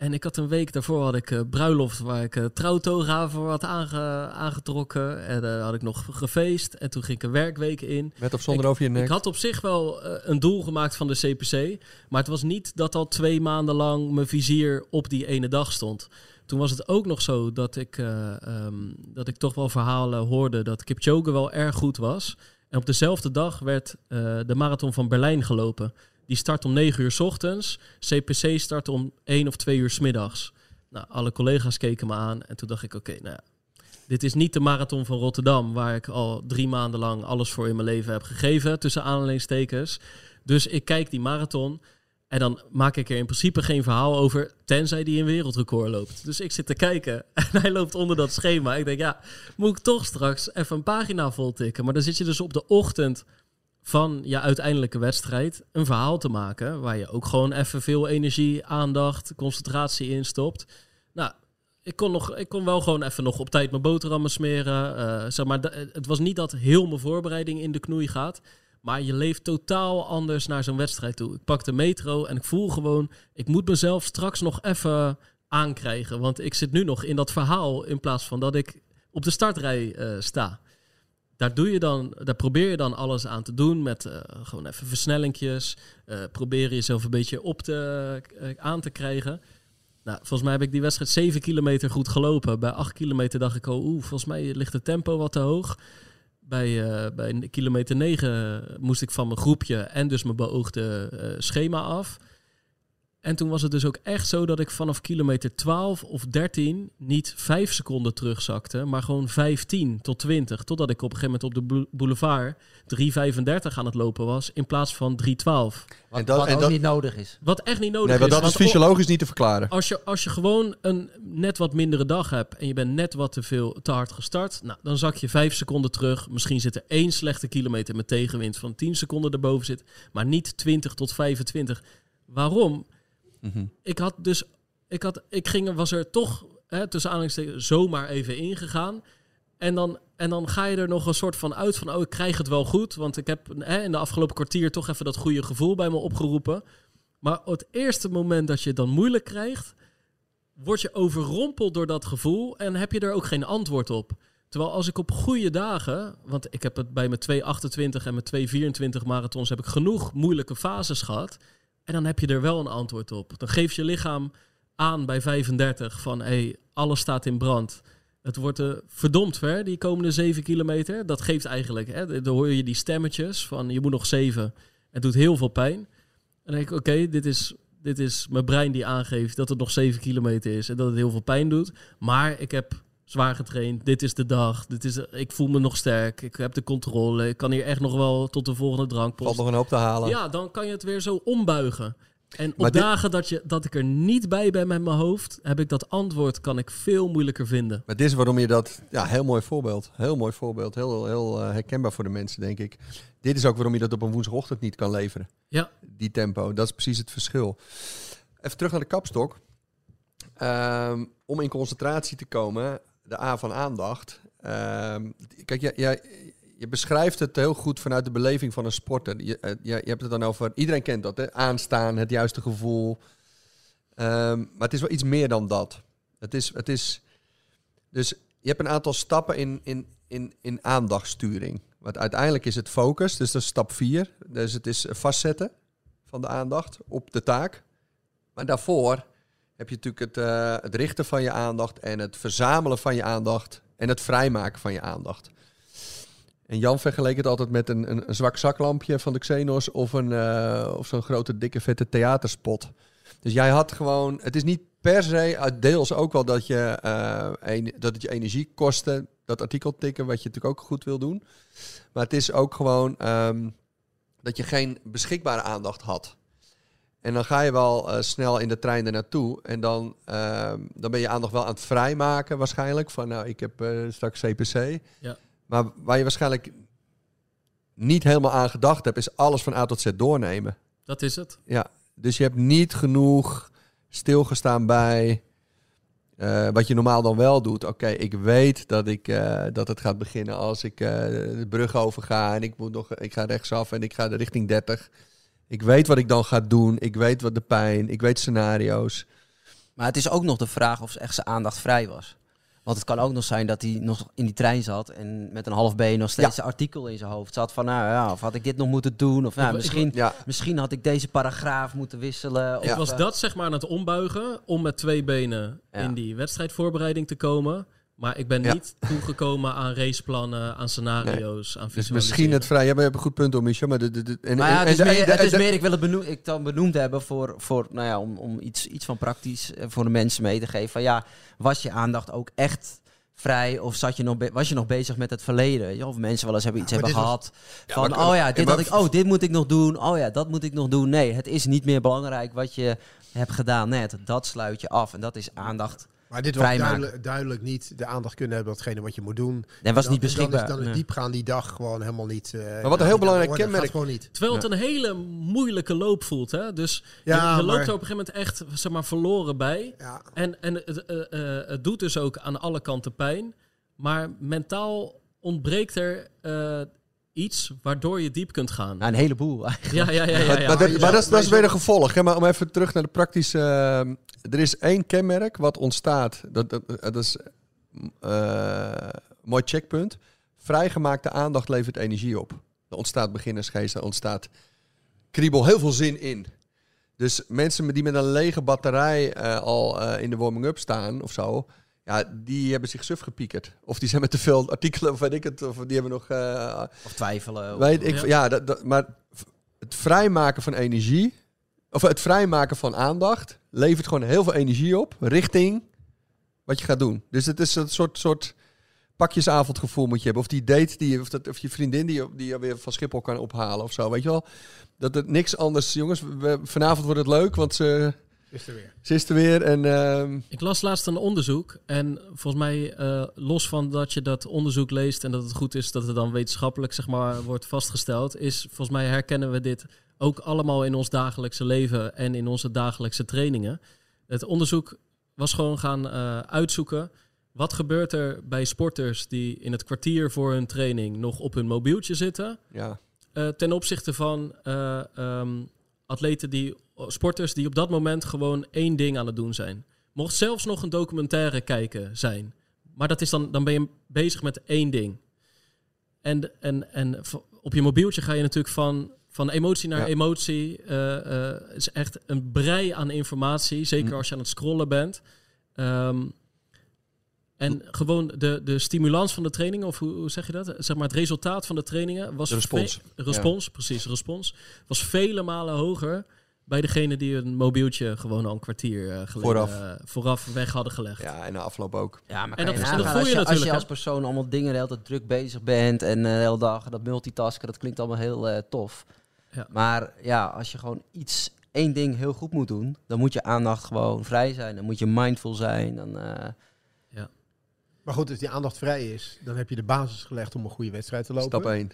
En ik had een week daarvoor had ik eh, bruiloft waar ik uh, trouwtoga voor had aange- aangetrokken. En eh had ik nog gefeest. En toen ging ik een werkweek in. met of zonder over je nek. Ik had op zich wel eh, een doel gemaakt van de CPC. Maar het was niet dat al twee maanden lang mijn vizier op die ene dag stond. Toen was het ook nog zo dat ik, eh, ehm, dat ik toch wel verhalen hoorde dat Kipchoge wel erg goed was. En op dezelfde dag werd eh, de marathon van Berlijn gelopen. Die start om 9 uur 's ochtends. CPC start om 1 of 2 uur 's middags. Nou, alle collega's keken me aan. En toen dacht ik, oké, nou ja, dit is niet de marathon van Rotterdam, waar ik al drie maanden lang alles voor in mijn leven heb gegeven, tussen aanhalingstekens. Dus ik kijk die marathon en dan maak ik er in principe geen verhaal over, tenzij die een wereldrecord loopt. Dus ik zit te kijken en hij loopt onder dat schema. Ik denk, ja, moet ik toch straks even een pagina vol tikken. Maar dan zit je dus op de ochtend van je uiteindelijke wedstrijd een verhaal te maken, waar je ook gewoon even veel energie, aandacht, concentratie in stopt. Nou, ik kon, nog, ik kon wel gewoon even nog op tijd mijn boterhammen smeren. eh, zeg maar, d- het was niet dat heel mijn voorbereiding in de knoei gaat. Maar je leeft totaal anders naar zo'n wedstrijd toe. Ik pak de metro en ik voel gewoon... ik moet mezelf straks nog even aankrijgen. Want ik zit nu nog in dat verhaal... in plaats van dat ik op de startrij eh, sta. Daar, doe je dan, daar probeer je dan alles aan te doen... met eh, gewoon even versnellingjes. eh probeer jezelf een beetje op te, eh, aan te krijgen... Nou, volgens mij heb ik die wedstrijd 7 kilometer goed gelopen. Bij 8 kilometer dacht ik al, oeh, volgens mij ligt het tempo wat te hoog. Bij, bij kilometer 9 moest ik van mijn groepje en dus mijn beoogde schema af. En toen was het dus ook echt zo dat ik vanaf kilometer 12 of 13 niet 5 seconden terugzakte, maar gewoon 15 tot 20. Totdat ik op een gegeven moment op de bou- boulevard 3,35 aan het lopen was in plaats van 3,12. Wat, En dat- wat en ook dat- niet nodig is. Wat echt niet nodig Nee, maar is. dat is fysiologisch niet te verklaren. als je, als je gewoon een net wat mindere dag hebt en je bent net wat te veel te hard gestart, nou, dan zak je vijf seconden terug. Misschien zit er één slechte kilometer met tegenwind van 10 seconden erboven zit, maar niet 20 tot 25. Waarom? Mhm. Ik had dus, ik, had, ik ging, was er toch hè, tussen aanhalingstekens zomaar even ingegaan. En dan, en dan ga je er nog een soort van uit van, oh, ik krijg het wel goed. Want ik heb hè, in de afgelopen kwartier toch even dat goede gevoel bij me opgeroepen. Maar op het eerste moment dat je het dan moeilijk krijgt, word je overrompeld door dat gevoel en heb je er ook geen antwoord op. Terwijl als ik op goede dagen, want ik heb het bij mijn 228 en mijn 224 marathons heb ik genoeg moeilijke fases gehad. En dan heb je er wel een antwoord op. Dan geeft je lichaam aan bij 35 van hé, hey, alles staat in brand. Het wordt eh, verdomd ver, die komende 7 kilometer. Dat geeft eigenlijk, hè, dan hoor je die stemmetjes van je moet nog 7. Het doet heel veel pijn. En dan denk ik, oké, dit, is, dit is mijn brein die aangeeft dat het nog 7 kilometer is en dat het heel veel pijn doet. Maar ik heb zwaar getraind. Dit is de dag. Dit is, ik voel me nog sterk. Ik heb de controle. Ik kan hier echt nog wel tot de volgende drankpost. Valt nog een hoop te halen. Ja, dan kan je het weer zo ombuigen. En Maar op dit- dagen dat, je, dat ik er niet bij ben met mijn hoofd, heb ik dat antwoord kan ik veel moeilijker vinden. Maar dit is waarom je dat... Ja, heel mooi voorbeeld. Heel mooi voorbeeld. Heel, heel eh, herkenbaar voor de mensen, denk ik. Dit is ook waarom je dat op een woensdagochtend niet kan leveren. Ja. Die tempo. Dat is precies het verschil. Even terug naar de kapstok. Ehm, om in concentratie te komen, de A van aandacht. Ehm, kijk, jij, jij, je beschrijft het heel goed vanuit de beleving van een sporter. Je, eh, je, hebt het dan over... Iedereen kent dat, hè? Aanstaan, het juiste gevoel. Ehm, maar het is wel iets meer dan dat. Het is... Het is dus je hebt een aantal stappen in, in, in, in aandachtsturing. Want uiteindelijk is het focus, dus dat is stap 4. Dus het is vastzetten van de aandacht op de taak. Maar daarvoor heb je natuurlijk het, eh, het richten van je aandacht en het verzamelen van je aandacht en het vrijmaken van je aandacht. En Jan vergeleek het altijd met een, een, zwak zaklampje van de Xenos of, een, eh, of zo'n grote, dikke, vette theaterspot. Dus jij had gewoon, het is niet per se, uit deels ook wel dat, je, eh, dat het je energie kostte, dat artikel tikken, wat je natuurlijk ook goed wil doen. Maar het is ook gewoon ehm, dat je geen beschikbare aandacht had. En dan ga je wel eh, snel in de trein er naartoe. En dan, ehm, dan ben je aandacht wel aan het vrijmaken waarschijnlijk. Van nou, ik heb eh, straks CPC. Ja. Maar waar je waarschijnlijk niet helemaal aan gedacht hebt, is alles van A tot Z doornemen. Dat is het. Ja, dus je hebt niet genoeg stilgestaan bij eh, wat je normaal dan wel doet. Oké, ik weet dat, ik, dat het gaat beginnen als ik de brug overga en ik, moet nog, ik ga rechtsaf en ik ga de richting 30. Ik weet wat ik dan ga doen. Ik weet wat de pijn. Ik weet scenario's. Maar het is ook nog de vraag of echt zijn aandacht vrij was. Want het kan ook nog zijn dat hij nog in die trein zat en met een half been nog steeds een artikel in zijn hoofd zat van, nou ja, of had ik dit nog moeten doen? Of nou, misschien, Ja, misschien had ik deze paragraaf moeten wisselen. Of, Ik was eh, dat zeg maar aan het ombuigen om met twee benen Ja. in die wedstrijdvoorbereiding te komen. Maar ik ben Ja. niet toegekomen aan raceplannen, aan scenario's, aan dus misschien het vrij. Ja, maar je hebt een goed punt om, Michel. Maar de, de, de, en, Maar ja, en- het is, en meer, het is meer, ik wil het benoem, ik dan benoemd hebben voor, voor nou ja, om, om iets, iets van praktisch eh, voor de mensen mee te geven. Van ja, was je aandacht ook echt vrij of zat je nog was je nog bezig met het verleden? Of mensen wel eens hebben iets Ja, hebben was- gehad van, maar- oh ja, dit, had ik, oh, dit moet ik nog doen. Oh ja, dat moet ik nog doen. Nee, het is niet meer belangrijk wat je hebt gedaan net. Dat sluit je af en dat is aandacht. Maar dit was duidelijk, duidelijk niet de aandacht kunnen hebben datgene wat je moet doen. Dat was Dan- niet Dan beschikbaar. is, dan is Nee. diepgaan die dag gewoon helemaal niet... eh, wat een heel belangrijk kenmerk- gewoon niet. Terwijl het een hele moeilijke loop voelt. Hè? Dus Ja, je, je loopt maar- er op een gegeven moment echt zeg maar, verloren bij. Ja, En, en het, eh, eh, het doet dus ook aan alle kanten pijn. Maar mentaal ontbreekt er eh, iets waardoor je diep kunt gaan. Nou, een heleboel eigenlijk. Ja, ja, ja. ja, Maar, ja. maar, dat, maar is, dat is weer een gevolg. Hè? Maar om even terug naar de praktische... eh, er is één kenmerk wat ontstaat. Dat, dat, dat is eh, mooi checkpunt. Vrijgemaakte aandacht levert energie op. Er ontstaat beginnersgeest, er ontstaat kriebel, heel veel zin in. Dus mensen die met een lege batterij eh, al eh, in de warming-up staan of zo... Ja, die hebben zich suf gepiekerd. Of die zijn met te veel artikelen, of weet ik het. Of die hebben nog... eh, Of twijfelen. of- Weet ik, Ja. ja, dat, dat- maar het vrijmaken van energie, of het vrijmaken van aandacht, levert gewoon heel veel energie op richting wat je gaat doen. Dus het is een soort, soort pakjesavondgevoel moet je hebben. Of die date die je, of, dat, of je vriendin die je, die je weer van Schiphol kan ophalen of zo, weet je wel. Dat het niks anders, jongens, we, vanavond wordt het leuk, want ze, is er weer. ze is er weer en ehm, Ik las laatst een onderzoek. En volgens mij, eh, los van dat je dat onderzoek leest en dat het goed is dat het dan wetenschappelijk zeg maar, wordt vastgesteld, is volgens mij herkennen we dit ook allemaal in ons dagelijkse leven en in onze dagelijkse trainingen. Het onderzoek was gewoon gaan eh, uitzoeken. Wat gebeurt er bij sporters die in het kwartier voor hun training nog op hun mobieltje zitten? ja. eh, ten opzichte van eh, ehm, atleten die, sporters die op dat moment gewoon één ding aan het doen zijn. Mocht zelfs nog een documentaire kijken zijn. Maar dat is dan, dan ben je bezig met één ding. En, en, en op je mobieltje ga je natuurlijk van, van emotie naar Ja. emotie. eh, eh, Het is echt een brei aan informatie. Zeker Hm. als je aan het scrollen bent. Ehm, en gewoon de, de stimulans van de trainingen, of hoe, hoe zeg je dat? Zeg maar het resultaat van de trainingen was... De respons. respons, precies, respons. Was vele malen hoger bij degene die een mobieltje gewoon al een kwartier eh, geleden Vooraf. eh, vooraf weg hadden gelegd. ja, en na afloop ook. Ja, maar En kan dat- je dat voel als je je, als natuurlijk, je als persoon allemaal dingen de hele tijd druk bezig bent en eh, de hele dag dat multitasken, dat klinkt allemaal heel tof. Ja. Maar ja, als je gewoon iets, één ding heel goed moet doen, dan moet je aandacht gewoon vrij zijn. Dan moet je mindful zijn. Dan, eh, Maar goed, als die aandacht vrij is, dan heb je de basis gelegd om een goede wedstrijd te lopen. Stap 1.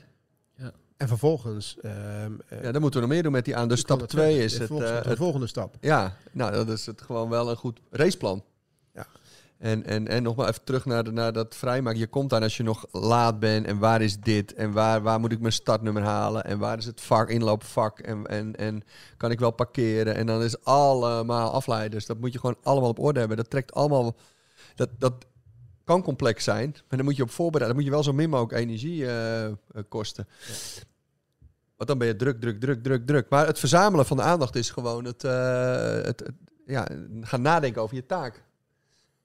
En vervolgens... ehm, eh, Ja, dan moeten we nog meer doen met die aan. Dus stap het 2 verder- is de het, volgende- eh, de het volgende stap. Ja, nou, dat is het gewoon wel een goed raceplan. Ja. En, en, en nog maar even terug naar, de, naar dat vrijmaken. Je komt aan als je nog laat bent. En waar is dit? En waar, waar moet ik mijn startnummer halen? En waar is het vak, inloopvak? En, en, en kan ik wel parkeren? En dan is allemaal afleiders. Dat moet je gewoon allemaal op orde hebben. Dat trekt allemaal... Dat, dat kan complex zijn. Maar dan moet je op voorbereiden. Dan moet je wel zo min mogelijk energie eh, eh, kosten. Want dan ben je druk, druk, druk, druk, druk. Maar het verzamelen van de aandacht is gewoon het, eh, het, ja, gaan nadenken over je taak.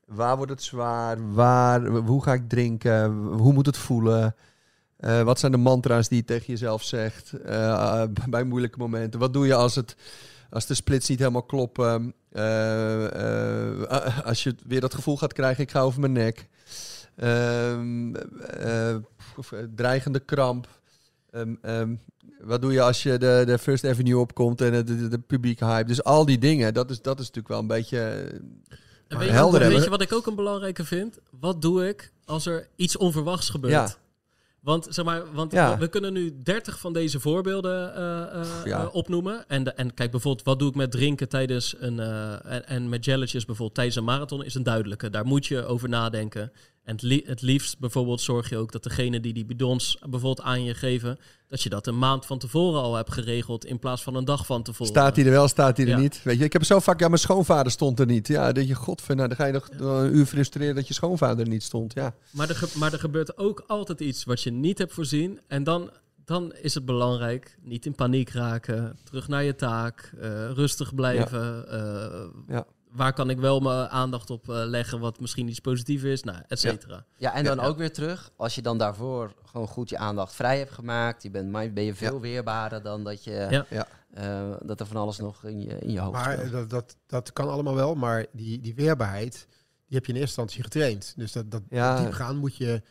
Waar wordt het zwaar? Waar, hoe ga ik drinken? Hoe moet het voelen? Wat zijn de mantra's die je tegen jezelf zegt bij moeilijke momenten? Wat doe je als, het, als de splits niet helemaal kloppen? Eh, eh, als je weer dat gevoel gaat krijgen, ik ga over mijn nek. Ehm, eh, eh, dreigende kramp. Ehm, ehm, wat doe je als je de, de First Avenue opkomt en de, de, de publiek hype? Dus al die dingen, dat is, dat is natuurlijk wel een beetje... eh, En weet, je, helder ook- weet je wat ik ook een belangrijke vind? Wat doe ik als er iets onverwachts gebeurt? Ja. Want, zeg maar, want Ja. we, kunnen nu 30 van deze voorbeelden eh, eh, Ja. eh, opnoemen. En, de- en kijk, bijvoorbeeld, wat doe ik met drinken tijdens een. en, en met jelletjes bijvoorbeeld tijdens een marathon is een duidelijke. Daar moet je over nadenken. En het, li- het liefst bijvoorbeeld zorg je ook dat degene die die bidons bijvoorbeeld aan je geven, dat je dat een maand van tevoren al hebt geregeld in plaats van een dag van tevoren. Staat hij er wel, staat hij er Ja. niet? Weet je, ik heb zo vaak, ja, mijn schoonvader stond er niet. Ja, dat je, godver, nou, dan ga je nog een uur frustreren dat je schoonvader er niet stond. Ja, Maar er, maar er gebeurt ook altijd iets wat je niet hebt voorzien. En dan, dan is het belangrijk niet in paniek raken. Terug naar je taak. eh, rustig blijven. eh, Ja. Waar kan ik wel mijn aandacht op eh, leggen wat misschien iets positiefs is? Nou, et cetera. Ja, en dan Ja. ook weer terug. Als je dan daarvoor gewoon goed je aandacht vrij hebt gemaakt, je bent, maar ben je veel weerbaarder dan dat, je, Ja. Ja. eh, dat er van alles nog in je, in je hoofd Maar speelt. dat, dat, dat kan allemaal wel, maar die, die weerbaarheid, die heb je in eerste instantie getraind. Dus dat, dat Ja. diepgaan moet je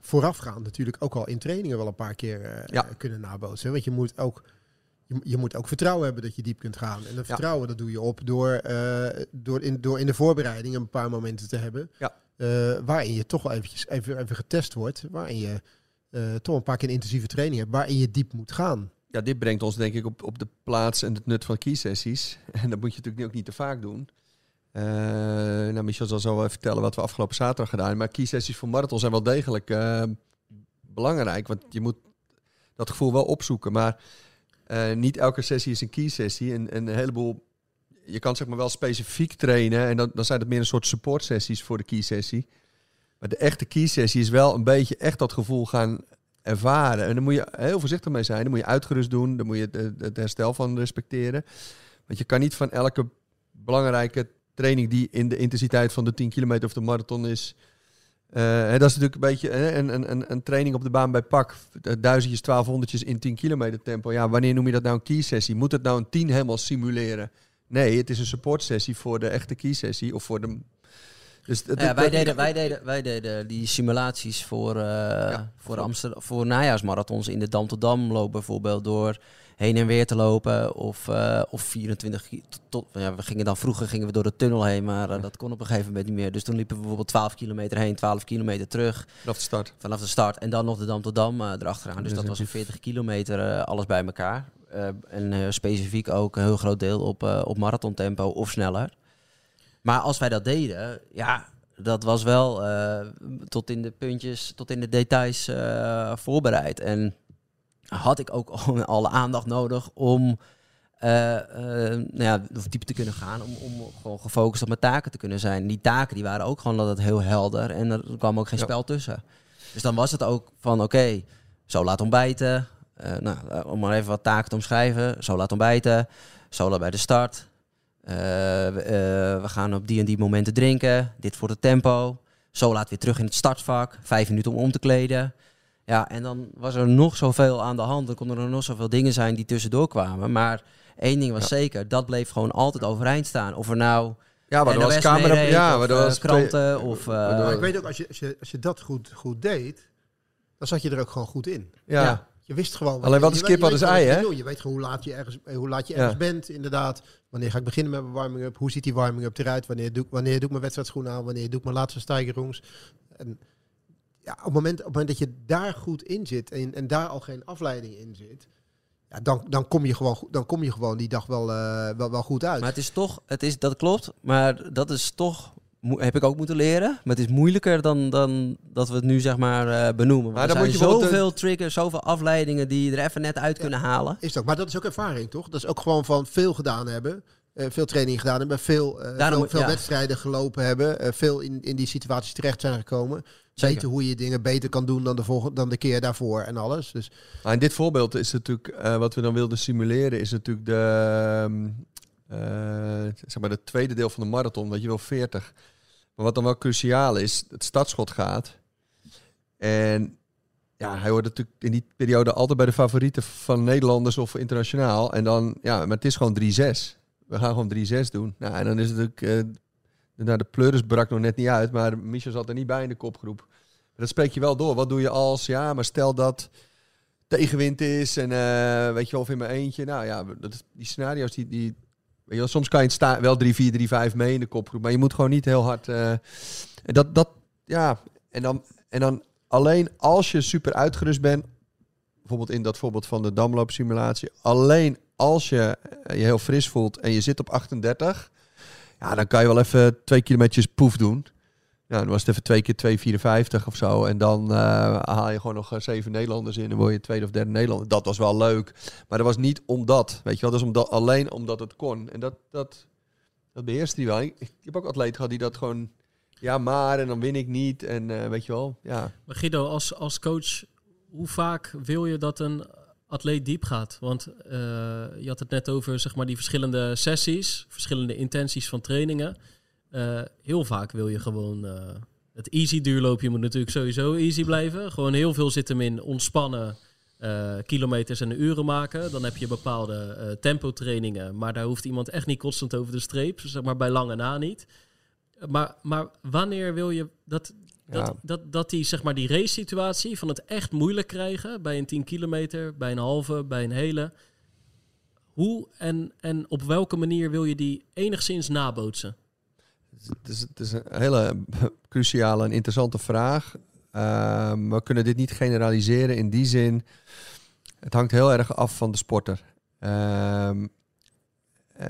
voorafgaand natuurlijk ook al in trainingen wel een paar keer eh, Ja. kunnen nabootsen. Want je moet ook je, je moet ook vertrouwen hebben dat je diep kunt gaan. En dat vertrouwen dat doe je op door, eh, door, in, door in de voorbereiding een paar momenten te hebben. Ja. eh, waarin je toch wel eventjes even, even getest wordt. Waarin je eh, toch een paar keer een intensieve training hebt. Waarin je diep moet gaan. ja, dit brengt ons denk ik op, op de plaats en het nut van key-sessies. En dat moet je natuurlijk ook niet te vaak doen. Eh, nou, Michel zal zo wel even vertellen wat we afgelopen zaterdag gedaan hebben. Maar key-sessies voor marathon zijn wel degelijk belangrijk. Want je moet dat gevoel wel opzoeken. Maar eh, niet elke sessie is een key-sessie. En, en een heleboel... Je kan zeg maar wel specifiek trainen. En dan, dan zijn het meer een soort support-sessies voor de key-sessie. Maar de echte key-sessie is wel een beetje echt dat gevoel gaan ervaren. En daar moet je heel voorzichtig mee zijn. Dan moet je uitgerust doen. Dan moet je het herstel van respecteren. Want je kan niet van elke belangrijke training die in de intensiteit van de 10 kilometer of de marathon is. Eh, dat is natuurlijk een beetje een, een, een, een training op de baan bij pak. eh, Duizendjes, twaalfhonderdjes in 10 kilometer tempo. Ja, wanneer noem je dat nou een key sessie? Moet het nou een 10 helemaal simuleren? Nee, het is een support sessie voor de echte key sessie of voor de. Dus Ja, wij, deden, wij, deden, wij deden die simulaties voor, eh voor, Amsterdam, voor najaarsmarathons in de Dam tot Dam lopen bijvoorbeeld door heen en weer te lopen of, eh, of 24 ki- tot, ja, we gingen dan vroeger gingen we door de tunnel heen, maar eh, dat kon op een gegeven moment niet meer. Dus toen liepen we bijvoorbeeld 12 kilometer heen, 12 kilometer terug vanaf de start. vanaf de start en dan nog de Dam tot Dam eh, erachteraan. Dus dat was een 40 kilometer eh, alles bij elkaar. En specifiek ook een heel groot deel op, op marathontempo of sneller. Maar als wij dat deden, ja, dat was wel tot in de puntjes, tot in de details voorbereid. En had ik ook al alle aandacht nodig om eh, eh, nou ja, diep te kunnen gaan, om, om gewoon gefocust op mijn taken te kunnen zijn. Die taken die waren ook gewoon dat het heel helder en er kwam ook geen Ja. spel tussen. Dus dan was het ook van oké, zo laat ontbijten. Eh, nou, om maar even wat taken te omschrijven. Zo laat ontbijten. Zo laat bij de start. We, we gaan op die en die momenten drinken. Dit voor het tempo. Zo laat weer terug in het startvak. Vijf minuten om om te kleden. Ja, en dan was er nog zoveel aan de hand. Dan konden er nog zoveel dingen zijn die tussendoor kwamen. Maar één ding was Ja. zeker. Dat bleef gewoon altijd overeind staan. Of er nou Ja, maar er was camera. Ja, of, maar er was kranten of... eh, maar ik weet ook, als je, als, je, als je dat goed, goed deed, dan zat je er ook gewoon goed in. Ja. Ja. Je wist gewoon... Alleen wat is kip, wat is ei, hè? je weet gewoon hoe laat je ergens, hoe laat je Ja. ergens bent, inderdaad. Wanneer ga ik beginnen met mijn warming-up? Hoe ziet die warming-up eruit? Wanneer doe, ik- wanneer doe ik mijn wedstrijdschoenen aan? Wanneer doe ik mijn laatste stijgerings? En ja, op, het moment, op het moment dat je daar goed in zit en, en daar al geen afleiding in zit, ja, dan, dan, kom je gewoon, dan kom je gewoon die dag wel, eh, wel, wel goed uit. Maar het is toch, het is, dat klopt, maar dat is toch, heb ik ook moeten leren. Maar het is moeilijker dan, dan dat we het nu zeg maar eh, benoemen. Maar er moet zijn je bijvoorbeeld zoveel triggers, zoveel afleidingen die je er even net uit kunnen halen. Is dat, maar dat is ook ervaring, toch? Dat is ook gewoon van veel gedaan hebben. Eh, veel training gedaan hebben, veel, eh, Daarom- veel, veel ja. wedstrijden gelopen hebben, eh, veel in, in die situaties terecht zijn gekomen. Zeker. Weten hoe je dingen beter kan doen dan de, volgende, dan de keer daarvoor en alles. Dus in dit voorbeeld is natuurlijk, eh, wat we dan wilden simuleren, is natuurlijk de, ehm, eh, zeg maar de tweede deel van de marathon, wat je wil 40. Maar wat dan wel cruciaal is, het startschot gaat. En ja, hij hoort natuurlijk in die periode altijd bij de favorieten van Nederlanders of internationaal. En dan, ja, maar het is gewoon 3-6. We gaan gewoon 3-6 doen. Nou, en dan is het natuurlijk, eh, nou, de pleuris brak nog net niet uit, maar Michel zat er niet bij in de kopgroep. Maar dat spreek je wel door. Wat doe je als, ja, maar stel dat tegenwind is en eh, weet je wel, of in mijn eentje. Nou ja, dat, die scenario's, die, die, weet je soms kan je het wel 3-4, 3-5 mee in de kopgroep, maar je moet gewoon niet heel hard. en dat, dat, ja, en dan, en dan alleen als je super uitgerust bent, bijvoorbeeld in dat voorbeeld van de damloopsimulatie, alleen als je eh, je heel fris voelt en je zit op 38, ja, dan kan je wel even twee kilometers poef doen. Ja, dan was het even twee keer 2,54 of zo. En dan eh, haal je gewoon nog eh, zeven Nederlanders in. En word je tweede of derde Nederlander. Dat was wel leuk. Maar dat was niet omdat. Weet je wel, dat is omdat, alleen omdat het kon. En dat, dat, dat beheerst hij wel. Ik, heb ook atleten gehad die dat gewoon... Ja, maar en dan win ik niet. En weet je wel, ja. Maar Guido, als, als coach, hoe vaak wil je dat een atleet diep gaat? Want eh, je had het net over zeg maar, die verschillende sessies, verschillende intenties van trainingen. Eh, heel vaak wil je gewoon eh, het easy duurloopje moet natuurlijk sowieso easy blijven. Gewoon heel veel zit hem in ontspannen kilometers en uren maken. Dan heb je bepaalde tempo trainingen, maar daar hoeft iemand echt niet constant over de streep, zeg maar bij lange na niet. Maar, maar wanneer wil je dat, dat, dat, dat die, zeg maar, die race situatie van het echt moeilijk krijgen bij een 10 kilometer, bij een halve, bij een hele. Hoe en, en op welke manier wil je die enigszins nabootsen? Het is, het is een hele cruciale en interessante vraag. Ehm, we kunnen dit niet generaliseren in die zin. Het hangt heel erg af van de sporter. Ehm, eh,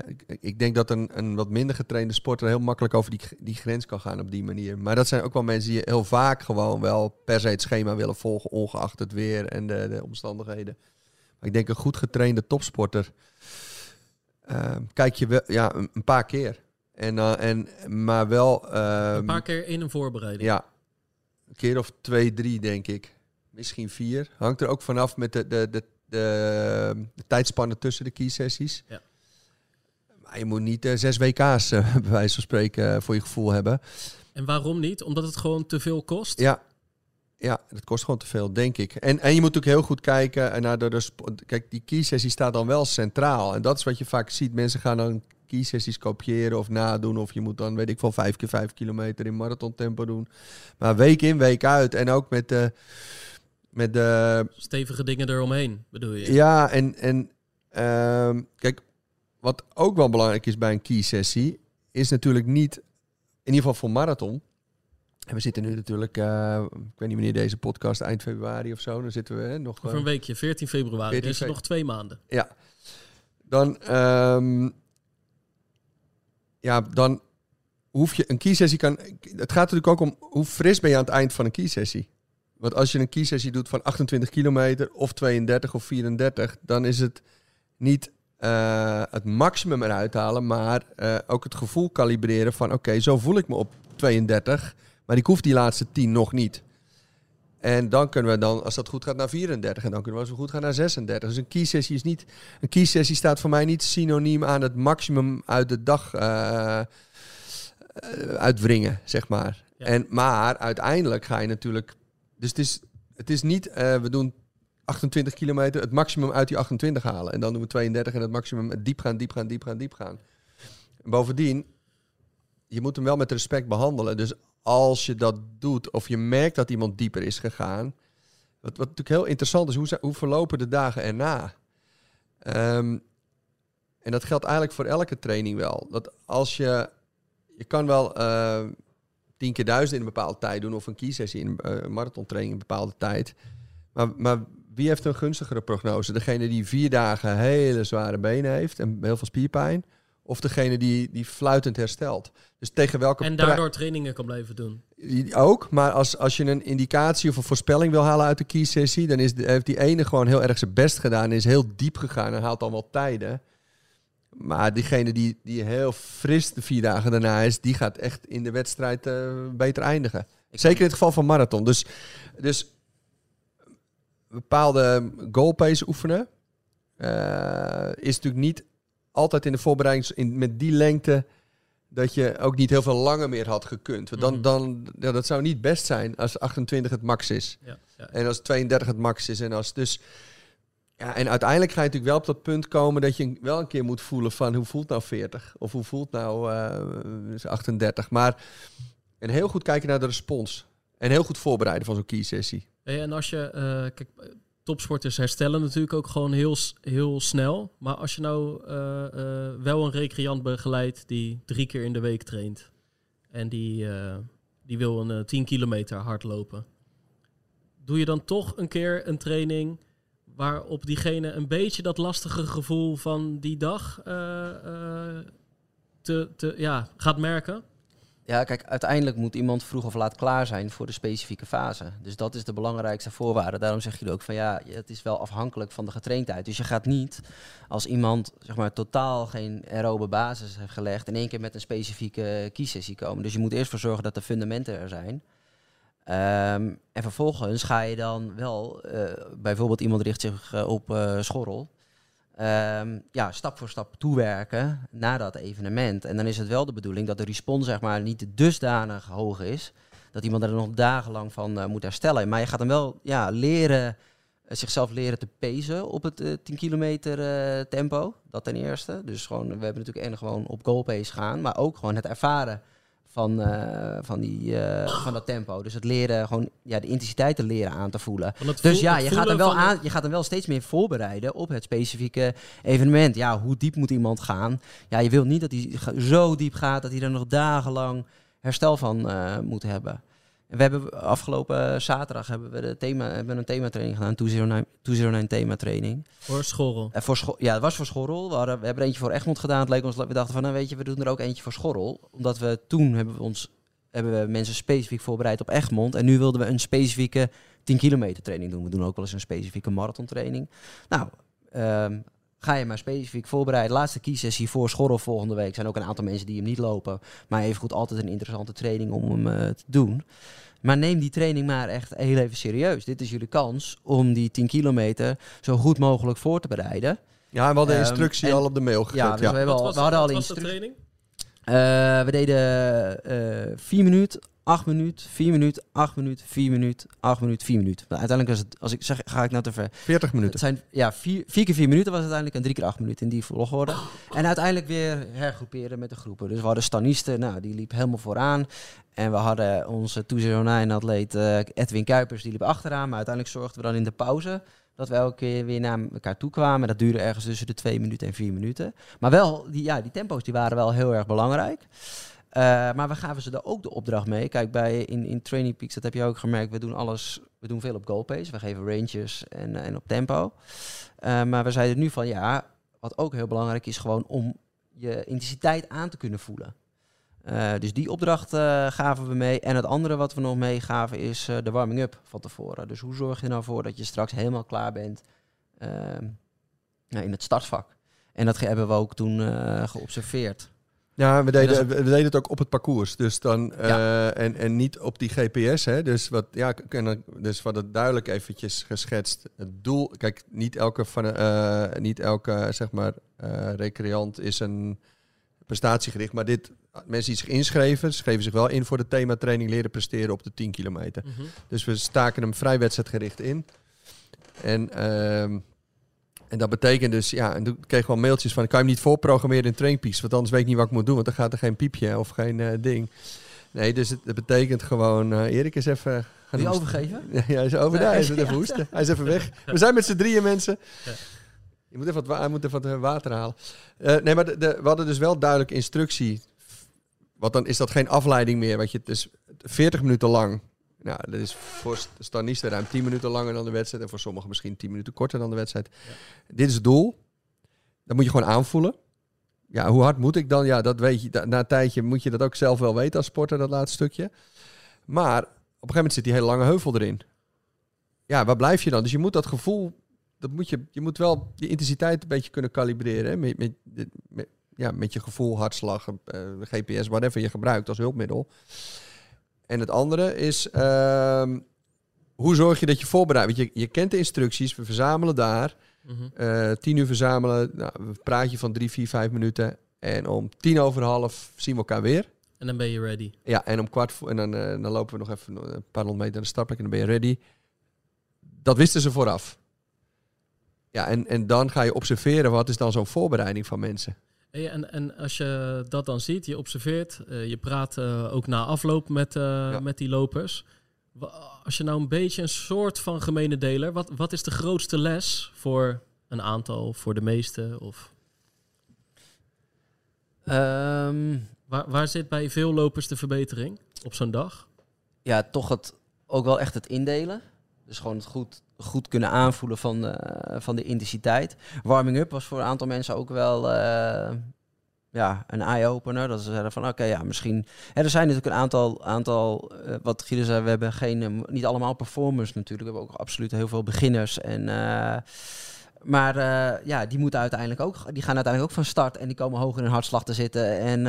ik, ik denk dat een, een wat minder getrainde sporter heel makkelijk over die, die grens kan gaan op die manier. Maar dat zijn ook wel mensen die heel vaak gewoon wel per se het schema willen volgen, ongeacht het weer en de, de omstandigheden. Maar ik denk een goed getrainde topsporter. ehm, kijk je wel, ja, een, een paar keer. En, eh, en, maar wel. een paar keer in een voorbereiding. ja, een keer of twee, drie, denk ik. Misschien vier. Hangt er ook vanaf met de, de, de, de, de tijdspannen tussen de key-sessies. Ja. Je moet niet eh, zes WK's, eh, bij wijze van spreken, eh, voor je gevoel hebben. En waarom niet? Omdat het gewoon te veel kost? Ja, ja, dat kost gewoon te veel, denk ik. En, en je moet ook heel goed kijken naar de, de Kijk, die key-sessie staat dan wel centraal. En dat is wat je vaak ziet. Mensen gaan dan key-sessies kopiëren of nadoen. Of je moet dan, weet ik wel, vijf keer vijf kilometer in marathontempo doen. Maar week in, week uit. En ook met de... Met de Stevige dingen eromheen, bedoel je? ja, en, en ehm, kijk, wat ook wel belangrijk is bij een key-sessie, is natuurlijk niet, in ieder geval voor marathon. En we zitten nu natuurlijk, eh, ik weet niet wanneer deze podcast, eind februari of zo, dan zitten we hè, nog. Over eh, een weekje, 14 februari. 14 dus nog twee maanden. ja. Dan, ehm, ja, dan hoef je een key-sessie kan. Het gaat natuurlijk ook om hoe fris ben je aan het eind van een key-sessie. Want als je een key-sessie doet van 28 kilometer of 32 of 34, dan is het niet eh, het maximum eruit halen, maar eh, ook het gevoel kalibreren van oké, zo voel ik me op 32, maar ik hoef die laatste 10 nog niet. En dan kunnen we dan, als dat goed gaat, naar 34. En dan kunnen we als we goed gaan naar 36. Dus een key-sessie is niet... Een key-sessie staat voor mij niet synoniem aan het maximum uit de dag eh, uitwringen, zeg maar. Ja. En, maar uiteindelijk ga je natuurlijk... Dus het is, het is niet, we doen 28 kilometer, het maximum uit die 28 halen. En dan doen we 32 en het maximum diep gaan, diep gaan, diep gaan, diep gaan. En bovendien, je moet hem wel met respect behandelen. Dus als je dat doet, of je merkt dat iemand dieper is gegaan. Wat, wat natuurlijk heel interessant is, hoe, hoe verlopen de dagen erna? Ehm, en dat geldt eigenlijk voor elke training wel. Dat als je, je kan wel eh, tien keer duizend in een bepaalde tijd doen, of een key-sessie in een eh, marathontraining in een bepaalde tijd. Maar, maar wie heeft een gunstigere prognose? Degene die vier dagen hele zware benen heeft en heel veel spierpijn, of degene die, die fluitend herstelt? Dus tegen welke En daardoor trainingen kan blijven doen. Ook, maar als, als je een indicatie of een voorspelling wil halen uit de key-sessie, dan is de, heeft die ene gewoon heel erg zijn best gedaan, is heel diep gegaan en haalt dan wel tijden. Maar diegene die, die heel fris de vier dagen daarna is, die gaat echt in de wedstrijd eh, beter eindigen. Zeker in het geval van marathon. Dus, dus bepaalde goalpace oefenen eh, is natuurlijk niet altijd in de voorbereiding in, met die lengte dat je ook niet heel veel langer meer had gekund. Want dan, Mhm. dan, ja, dat zou niet best zijn als 28 het max is. Ja, ja. En als 32 het max is. En als dus. Ja, en uiteindelijk ga je natuurlijk wel op dat punt komen dat je wel een keer moet voelen van hoe voelt nou 40? Of hoe voelt nou eh 38? Maar en heel goed kijken naar de respons. En heel goed voorbereiden van zo'n key-sessie. En als je, eh, kijk, topsporters herstellen natuurlijk ook gewoon heel, heel snel. Maar als je nou eh, eh, wel een recreant begeleidt die drie keer in de week traint. En die, die wil een eh, 10 kilometer hardlopen. Doe je dan toch een keer een training waarop diegene een beetje dat lastige gevoel van die dag te, te, ja, gaat merken? Ja, kijk, uiteindelijk moet iemand vroeg of laat klaar zijn voor de specifieke fase. Dus dat is de belangrijkste voorwaarde. Daarom zeg je ook van ja, het is wel afhankelijk van de getraindheid. Dus je gaat niet als iemand zeg maar totaal geen aerobe basis heeft gelegd, in één keer met een specifieke kiesessie komen. Dus je moet eerst voor zorgen dat de fundamenten er zijn. Ehm, en vervolgens ga je dan wel, eh, bijvoorbeeld iemand richt zich eh, op eh, schorrel. Ehm, ja, stap voor stap toewerken naar dat evenement. En dan is het wel de bedoeling dat de respons zeg maar, niet dusdanig hoog is. Dat iemand er nog dagenlang van eh, moet herstellen. Maar je gaat hem wel ja, leren, eh, zichzelf leren te pezen op het eh, 10 kilometer tempo. Dat ten eerste. Dus gewoon, we hebben natuurlijk en gewoon op goal pace gaan. Maar ook gewoon het ervaren van, eh, van, die, eh, van dat tempo. Dus het leren, gewoon ja, de intensiteiten leren aan te voelen. Dus ja, je gaat, hem voelen wel aan, je gaat hem wel steeds meer voorbereiden op het specifieke evenement. Ja, hoe diep moet iemand gaan? Ja, je wilt niet dat hij zo diep gaat dat hij er nog dagenlang herstel van eh, moet hebben. We hebben afgelopen zaterdag hebben we de thema, hebben een thematraining gedaan, 209, 209 thematraining. Voor schorrel. En voor Scho- ja, het was voor Schorrel. We, hadden, we hebben er eentje voor Egmond gedaan. Het leek ons, we dachten van, nou weet je, we doen er ook eentje voor Schorrel. Omdat we toen hebben we ons hebben we mensen specifiek voorbereid op Egmond. En nu wilden we een specifieke 10 kilometer training doen. We doen ook wel eens een specifieke marathontraining. Nou, ehm, ga je maar specifiek voorbereiden. Laatste kiesessie voor Schorrel volgende week. Er zijn ook een aantal mensen die hem niet lopen. Maar even goed altijd een interessante training om hem eh, te doen. Maar neem die training maar echt heel even serieus. Dit is jullie kans om die 10 kilometer zo goed mogelijk voor te bereiden. Ja, we hadden de Ehm, instructie en- al op de mail gegooid. Ja, dus we, hebben Wat al, was- we hadden al wat was de instructies. training? Eh, we deden eh 4 minuten, 8 minuten, 4 minuten, 8 minuten, 4 minuten, 8 minuten, 4 minuten. Maar uiteindelijk is het, als ik zeg, ga ik nou te ver. 40 Het minuten. zijn ja, 4 keer 4 minuten was het uiteindelijk en 3 keer 8 minuten in die volgorde. En uiteindelijk weer hergroeperen met de groepen. Dus we hadden stanisten, nou die liep helemaal vooraan. En we hadden onze 209 atleet eh, Edwin Kuipers, die liep achteraan. Maar uiteindelijk zorgden we dan in de pauze dat we elke keer weer naar elkaar toe kwamen. Dat duurde ergens tussen de 2 minuten en 4 minuten. Maar wel, die, ja, die tempo's die waren wel heel erg belangrijk. Eh, maar we gaven ze er ook de opdracht mee. Kijk, bij, in, in Training Peaks, dat heb je ook gemerkt, we doen alles, we doen veel op goal pace. We geven ranges en, en op tempo. Eh, maar we zeiden nu van ja, wat ook heel belangrijk is, gewoon om je intensiteit aan te kunnen voelen. Eh, dus die opdracht eh, gaven we mee. En het andere wat we nog meegaven is eh, de warming-up van tevoren. Dus hoe zorg je nou voor dat je straks helemaal klaar bent ehm, ja, in het startvak? En dat hebben we ook toen eh, geobserveerd. Ja, we deden, we deden het ook op het parcours. Dus dan, eh, en, en niet op die GPS. Hè. Dus, wat, ja, en dus wat het duidelijk eventjes geschetst. Het doel, kijk, niet elke, van, eh, niet elke zeg maar, eh, recreant is een prestatiegericht. Maar dit, mensen die zich inschreven, schreven zich wel in voor de thematraining leren presteren op de 10 kilometer. Mhm. Dus we staken hem vrij wedstrijdgericht in. En, ehm, en dat betekent dus, ja, en toen kreeg ik wel mailtjes van, kan je hem niet voorprogrammeren in Trainpeaks? Want anders weet ik niet wat ik moet doen, want dan gaat er geen piepje of geen eh, ding. Nee, dus het, betekent gewoon, eh, Erik is even... gaan Wil je hoesten. overgeven? Ja, hij is over, hij is even hoesten. Hij is even weg. We zijn met z'n drieën mensen. Je moet even wat, wa- hij moet even wat eh, water halen. Nee, maar de, de- we hadden dus wel duidelijk instructie. Want dan is dat geen afleiding meer. Want je, het is 40 minuten lang. Nou, dat is voor st- stanisten ruim 10 minuten langer dan de wedstrijd. En voor sommigen misschien 10 minuten korter dan de wedstrijd. Dit is het doel. Dat moet je gewoon aanvoelen. Ja, hoe hard moet ik dan? Ja, dat weet je. Na een tijdje moet je dat ook zelf wel weten als sporter, dat laatste stukje. Maar op een gegeven moment zit die hele lange heuvel erin. Ja, waar blijf je dan? Dus je moet dat gevoel dat moet je, je moet wel die intensiteit een beetje kunnen kalibreren. Hè? Met, met, met, ja, met je gevoel, hartslag, eh, GPS, whatever je gebruikt als hulpmiddel. En het andere is, ehm, hoe zorg je dat je voorbereidt? Want je, je kent de instructies, we verzamelen daar. Mhm. eh, tien uur verzamelen, nou, praat je van drie, vier, vijf minuten. En om tien over half zien we elkaar weer. En dan ben je ready. Ja, en om kwart voor... En dan, eh, dan lopen we nog even een paar honderd meter naar de startplek en dan ben je ready. Dat wisten ze vooraf. Ja, en, en dan ga je observeren, wat is dan zo'n voorbereiding van mensen? Hey, en, en als je dat dan ziet, je observeert, eh, je praat eh, ook na afloop met, eh, met die lopers. Als je nou een beetje een soort van gemene deler, wat, wat is de grootste les voor een aantal, voor de meeste? Of Ehm, waar, waar zit bij veel lopers de verbetering op zo'n dag? ja, toch het, ook wel echt het indelen. Dus gewoon het goed, goed kunnen aanvoelen van, eh, van de intensiteit. Warming up was voor een aantal mensen ook wel eh, ja, een eye-opener. Dat ze zeiden van oké, ja, misschien... Er zijn natuurlijk een aantal, aantal eh, wat Guido zei, we hebben geen, niet allemaal performers natuurlijk. We hebben ook absoluut heel veel beginners. En, maar ja, die, moeten uiteindelijk ook, die gaan uiteindelijk ook van start en die komen hoger in hun hartslag te zitten. En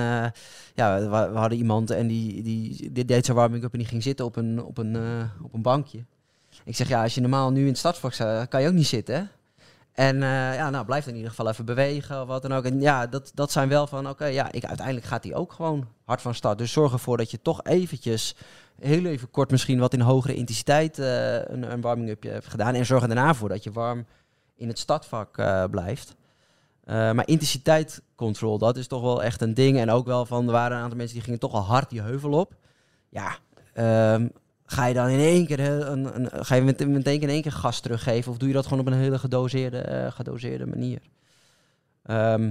ja, we, hadden iemand en die, die, die deed zijn warming up en die ging zitten op een, op een, op een bankje. Ik zeg, ja, als je normaal nu in het startvak staat, kan je ook niet zitten? En eh, ja, nou, blijf in ieder geval even bewegen of wat dan ook. En ja, dat, dat zijn wel van, oké, ja, ik, uiteindelijk gaat hij ook gewoon hard van start. Dus zorg ervoor dat je toch eventjes, heel even kort misschien wat in hogere intensiteit eh, een, een warming-upje hebt gedaan. En zorg er daarna voor dat je warm in het startvak eh, blijft. Maar intensiteit control, dat is toch wel echt een ding. En ook wel van, er waren een aantal mensen die gingen toch al hard die heuvel op. Ja, ehm, ga je dan in één keer, een, een, ga je met- meteen in één keer gas teruggeven? Of doe je dat gewoon op een hele gedoseerde, eh, gedoseerde manier? Ehm,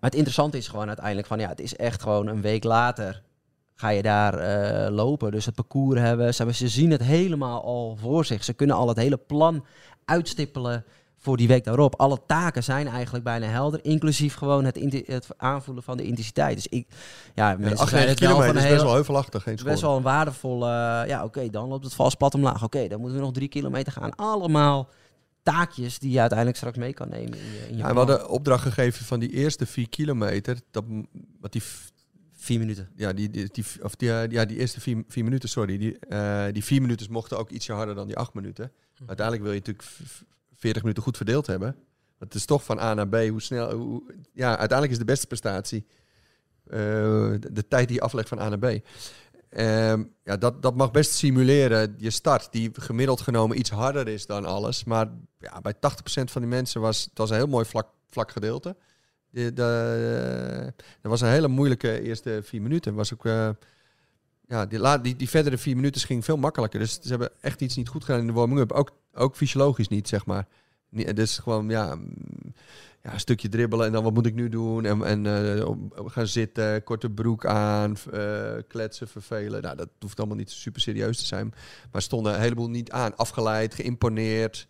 maar het interessante is gewoon uiteindelijk van, ja, het is echt gewoon een week later ga je daar eh, lopen. Dus het parcours hebben, ze, hebben, ze zien het helemaal al voor zich. Ze kunnen al het hele plan uitstippelen voor die week daarop. Alle taken zijn eigenlijk bijna helder, inclusief gewoon het, aanvoelen van de intensiteit. Dus ik, ja, Ja, mensen 98 zeiden het wel kilometer van is best wel heuvelachtig, geen best wel een waardevolle. eh, ja, oké, dan loopt het vals plat omlaag. Oké, dan moeten we nog drie kilometer gaan. Allemaal taakjes die je uiteindelijk straks mee kan nemen in je, in je Ja, we hadden opdracht gegeven van die eerste vier kilometer. Dat, wat die, vier minuten. ja, die, die, die, of die, eh, ja, die eerste vier, vier minuten, sorry. Die, eh, die vier minuten mochten ook ietsje harder dan die acht minuten. Uiteindelijk wil je natuurlijk 40 minuten goed verdeeld hebben. Het is toch van A naar B. Hoe snel, hoe, ja, uiteindelijk is de beste prestatie eh, de, de tijd die je aflegt van A naar B. Ehm, ja, dat, dat mag best simuleren je start, die gemiddeld genomen iets harder is dan alles. Maar ja, bij 80% van die mensen was het was een heel mooi vlak, vlak gedeelte. De, de, dat was een hele moeilijke eerste vier minuten. Was ook, eh, ja, die, die, die verdere vier minuten ging veel makkelijker. Dus ze hebben echt iets niet goed gedaan in de warming-up. Ook, ook fysiologisch niet, zeg maar. Dus gewoon, ja, mm, ja, een stukje dribbelen en dan wat moet ik nu doen? En, en eh, gaan zitten, korte broek aan, eh, kletsen, vervelen. Nou, dat hoeft allemaal niet super serieus te zijn. Maar stonden een heleboel niet aan. Afgeleid, geïmponeerd.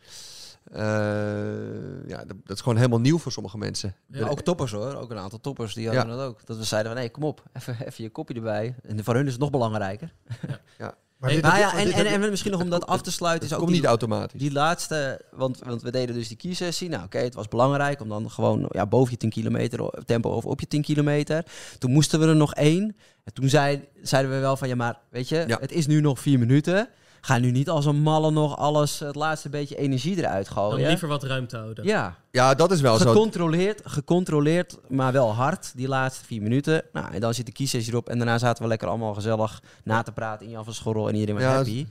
Eh, ja, dat, dat is gewoon helemaal nieuw voor sommige mensen. Ja, ook toppers hoor. Ook een aantal toppers die hadden Ja. dat ook. Dat we zeiden van, hé, kom op, even, even je kopje erbij. En voor hun is het nog belangrijker. Maar Hey, dit- Nou ja, en, dit- en, en misschien nog om dat af te sluiten, is ook komt die, niet automatisch. die laatste, want, want we deden dus die kiesessie. Nou oké, het was belangrijk om dan gewoon ja, boven je 10 kilometer tempo of op je 10 kilometer. Toen moesten we er nog één. En toen zei, zeiden we wel van, ja maar weet je, Ja. het is nu nog vier minuten. Ga nu niet als een malle nog alles, het laatste beetje energie eruit Dan gooien. liever wat ruimte houden. Ja, Ja, dat is wel zo. gecontroleerd, gecontroleerd, maar wel hard, die laatste vier minuten. Nou, en dan zit de kiesessie erop. En daarna zaten we lekker allemaal gezellig na te praten in Jan van Schorrel. En iedereen was Ja, happy.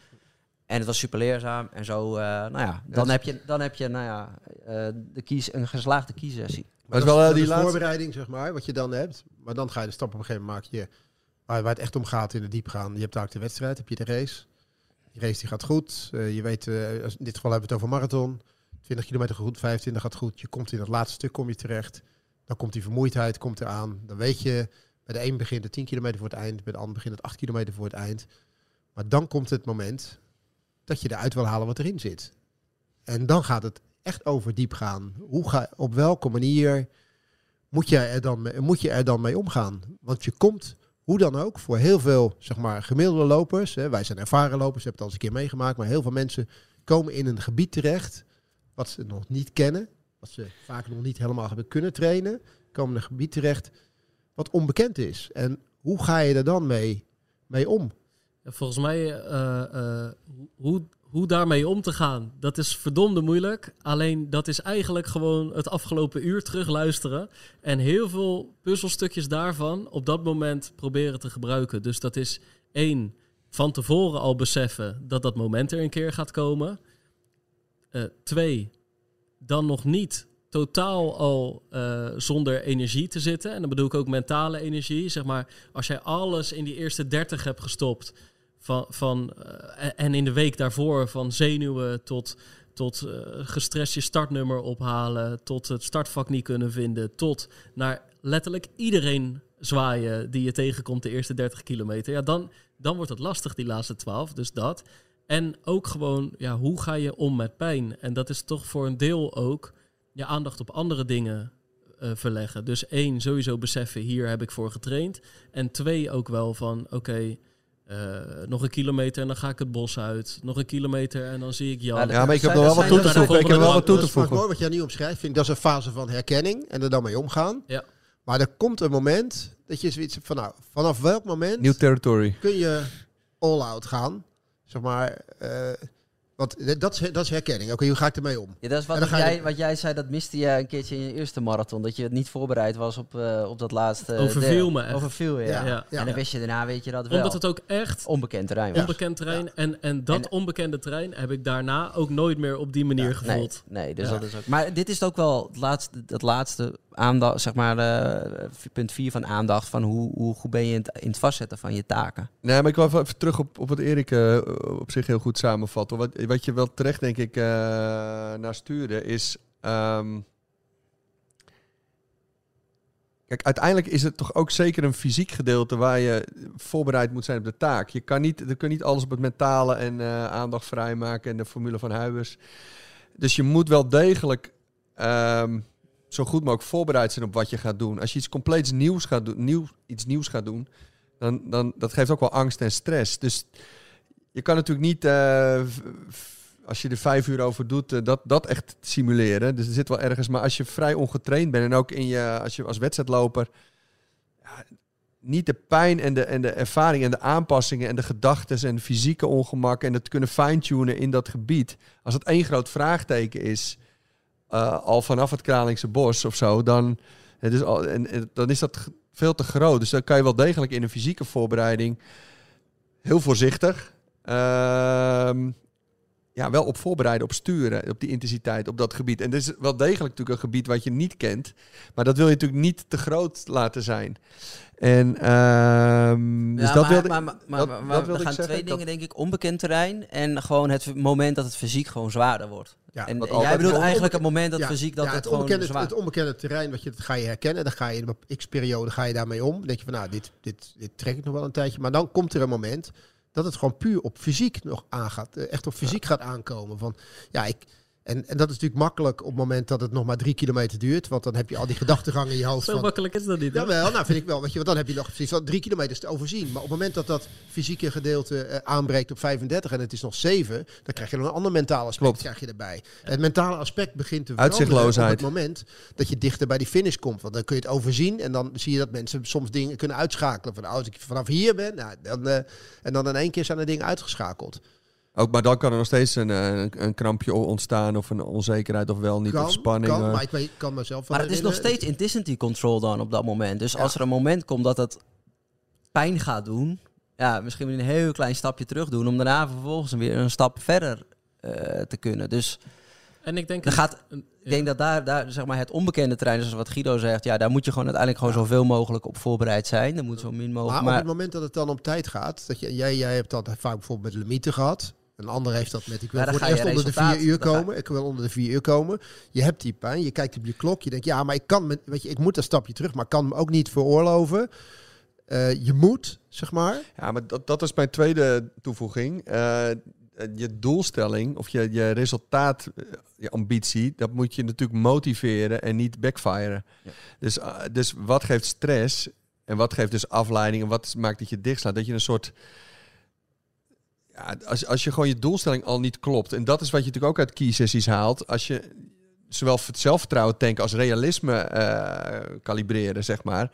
En het was super leerzaam. En zo, eh, nou ja, dan heb je, dan heb je nou ja, eh, de kies, een geslaagde kiesessie. Maar dat is wel, eh, dat die is laatste- voorbereiding, zeg maar, wat je dan hebt. Maar dan ga je de stap op een gegeven moment maken. Je, waar, waar het echt om gaat in de diep gaan. Je hebt daar ook de wedstrijd, heb je de race. Die race die gaat goed. Eh, je weet, eh, in dit geval hebben we het over marathon. 20 kilometer goed, 25 gaat goed. Je komt in het laatste stuk kom je terecht. Dan komt die vermoeidheid komt eraan. Dan weet je, bij de een begint het 10 kilometer voor het eind. Bij de ander begint het 8 kilometer voor het eind. Maar dan komt het moment dat je eruit wil halen wat erin zit. En dan gaat het echt over diep gaan. Hoe ga, op welke manier moet je, er dan moet je er dan mee omgaan? Want je komt, hoe dan ook, voor heel veel zeg maar, gemiddelde lopers. Hè, wij zijn ervaren lopers, hebben het al eens een keer meegemaakt. Maar heel veel mensen komen in een gebied terecht wat ze nog niet kennen, wat ze vaak nog niet helemaal hebben kunnen trainen, komen in een gebied terecht wat onbekend is. En hoe ga je er dan mee, mee om? Volgens mij, eh, eh, hoe, hoe daarmee om te gaan, dat is verdomde moeilijk. Alleen dat is eigenlijk gewoon het afgelopen uur terugluisteren. En heel veel puzzelstukjes daarvan op dat moment proberen te gebruiken. Dus dat is één, van tevoren al beseffen dat dat moment er een keer gaat komen. Eh, twee, dan nog niet totaal al uh, zonder energie te zitten. En dan bedoel ik ook mentale energie. Zeg maar, als jij alles in die eerste 30 hebt gestopt. Van, van, uh, en in de week daarvoor van zenuwen tot, tot uh, gestrest je startnummer ophalen. Tot het startvak niet kunnen vinden. Tot naar letterlijk iedereen zwaaien die je tegenkomt de eerste 30 kilometer. Ja, dan, dan wordt het lastig die laatste 12. Dus dat. En ook gewoon, ja, hoe ga je om met pijn? En dat is toch voor een deel ook je aandacht op andere dingen uh, verleggen. Dus één, sowieso beseffen, hier heb ik voor getraind. En twee, ook wel van, oké, uh, nog een kilometer en dan ga ik het bos uit. Nog een kilometer en dan zie ik Jan. Ja, maar ik heb er wel wat toe te voegen. Ik heb wel wat toe te voegen. Mooi wat jij nu omschrijft, vind ik dat is een fase van herkenning en er dan mee omgaan. Ja. Maar er komt een moment dat je zoiets van, nou, vanaf welk moment... New territory. Kun je all-out gaan, zeg maar... Uh, want dat is, dat is herkenning. Oké, okay, hoe ga ik ermee om? Ja, dat is wat, jij, je... wat jij zei, dat miste je een keertje in je eerste marathon. Dat je niet voorbereid was op, uh, op dat laatste Overviel me echt. Overviel, ja. Ja, ja. En dan wist je daarna, weet je dat wel. Omdat het ook echt... Onbekend terrein was. Onbekend terrein. En, en dat en, onbekende terrein heb ik daarna ook nooit meer op die manier gevoeld. Nee, nee dus dat is ook... Maar dit is ook wel het laatste, het laatste aandacht, zeg maar, uh, punt 4 van aandacht. Van hoe, hoe goed ben je in het, in het vastzetten van je taken. Nee, maar ik wil even terug op, op wat Erik uh, op zich heel goed samenvat. Wat, wat je wel terecht, denk ik, uh, naar stuurde, is... Um, Kijk, uiteindelijk is het toch ook zeker een fysiek gedeelte waar je voorbereid moet zijn op de taak. Je kan niet, je kunt niet alles op het mentale en uh, aandacht vrijmaken en de formule van Huibers. Dus je moet wel degelijk um, zo goed mogelijk voorbereid zijn op wat je gaat doen. Als je iets compleets nieuws gaat doen, nieuw, iets nieuws gaat doen, dan, dan dat geeft ook wel angst en stress. Dus je kan natuurlijk niet, uh, als je er vijf uur over doet, uh, dat, dat echt simuleren. Dus er zit wel ergens, maar als je vrij ongetraind bent en ook in je, als je als wedstrijdloper, ja, niet de pijn en de, en de ervaring en de aanpassingen en de gedachten en de fysieke ongemak en het kunnen fine-tunen in dat gebied. Als het één groot vraagteken is, uh, al vanaf het Kralingse bos of zo, dan, het is dan is dat veel te groot. Dus dan kan je wel degelijk in een fysieke voorbereiding heel voorzichtig. Uh, ja, wel op voorbereiden, op sturen, op die intensiteit, op dat gebied. En dit is wel degelijk natuurlijk een gebied wat je niet kent. Maar dat wil je natuurlijk niet te groot laten zijn. En um, dus ja, dat maar, wilde, maar, maar, dat, dat we gaan twee dingen, Dat- denk ik. Onbekend terrein en gewoon het moment dat het fysiek gewoon zwaarder wordt. Ja, en jij bedoelt eigenlijk het moment dat Ja, fysiek dat ja, het, het, gewoon onbekende, zwaar het onbekende terrein, wat je, dat ga je herkennen. Dan ga je in een x-periode ga je daarmee om. Dan denk je van, nou, dit, dit, dit trek ik nog wel een tijdje. Maar dan komt er een moment dat het gewoon puur op fysiek nog aangaat. eh, Echt op fysiek gaat aankomen. Van, ja, ik, en, en dat is natuurlijk makkelijk op het moment dat het nog maar drie kilometer duurt. Want dan heb je al die gedachtegangen in je hoofd. Zo van, makkelijk is dat niet. hoor. Jawel, nou vind ik wel. Weet je, want dan heb je nog precies wel drie kilometer te overzien. Maar op het moment dat dat fysieke gedeelte eh, aanbreekt op 35 en het is nog 7, dan krijg je nog een ander mentale aspect Klopt. krijg je erbij. Het mentale aspect begint te veranderen op het moment dat je dichter bij die finish komt. Want dan kun je het overzien en dan zie je dat mensen soms dingen kunnen uitschakelen. Van als ik vanaf hier ben, nou, dan, eh, en dan in één keer zijn er dingen uitgeschakeld. Ook, maar dan kan er nog steeds een, eh, een, een krampje ontstaan of een onzekerheid of wel niet, kan, of spanning. kan, eh. maar ik weet, kan mezelf Maar het is nog steeds intensity control dan op dat moment. Dus Ja. als er een moment komt dat het pijn gaat doen, ja, misschien moet je een heel klein stapje terug doen om daarna vervolgens weer een stap verder eh, te kunnen. Dus En ik denk... dan gaat, een- ik denk dat daar, daar zeg maar, het onbekende terrein is, zoals wat Guido zegt, ja, daar moet je gewoon uiteindelijk gewoon zoveel mogelijk op voorbereid zijn. Er moet zo min Maar, mogelijk. op Maar, het moment dat het dan om tijd gaat, dat je, jij, jij hebt dat vaak bijvoorbeeld met de limieten gehad. Een ander heeft dat met ik wil voor eerst onder de vier uur komen. Ik wil onder de vier uur komen. Je hebt die pijn, je kijkt op je klok, je denkt ja, maar ik kan, met, weet je, ik moet een stapje terug, maar ik kan me ook niet veroorloven. Eh, je moet, zeg maar. Ja, maar dat, dat is mijn tweede toevoeging. Eh, je doelstelling of je, je resultaat, eh, je ambitie, dat moet je natuurlijk motiveren en niet backfiren. Ja. Dus, dus wat geeft stress en wat geeft dus afleiding en wat maakt dat je dichtslaat? Dat je een soort, als, als je gewoon je doelstelling al niet klopt. En dat is wat je natuurlijk ook uit key sessies haalt. Als je zowel zelfvertrouwen tanken als realisme eh, kalibreren, zeg maar.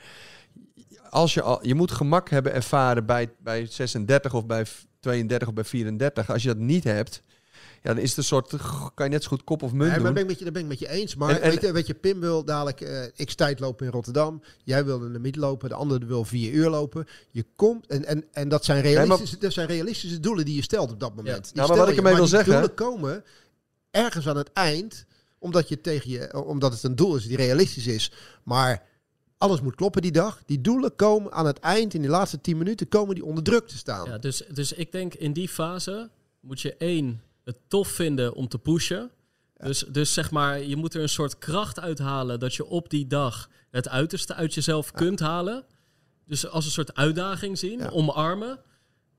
Als je, al, je moet gemak hebben ervaren bij, bij 36 of bij 32 of bij 34. Als je dat niet hebt, ja, dan is het een soort, kan je net zo goed kop of munt Nee, maar doen. ben ik met je, daar ben ik met je eens. Maar En- en- weet, je, weet je, Pim wil dadelijk eh x tijd lopen in Rotterdam. Jij wil in de mid lopen. De andere wil vier uur lopen. Je komt en, en, en dat, zijn realistische, dat zijn realistische doelen die je stelt op dat moment. Die Nou, maar wat ik je. ermee wil die zeggen- doelen komen ergens aan het eind, omdat, je tegen je, omdat het een doel is die realistisch is. Maar alles moet kloppen die dag. Die doelen komen aan het eind, in die laatste tien minuten, komen die onder druk te staan. Ja, dus, dus ik denk in die fase moet je één het tof vinden om te pushen. Dus, dus zeg maar, je moet er een soort kracht uithalen dat je op die dag het uiterste uit jezelf kunt halen. Dus als een soort uitdaging zien, Ja. omarmen.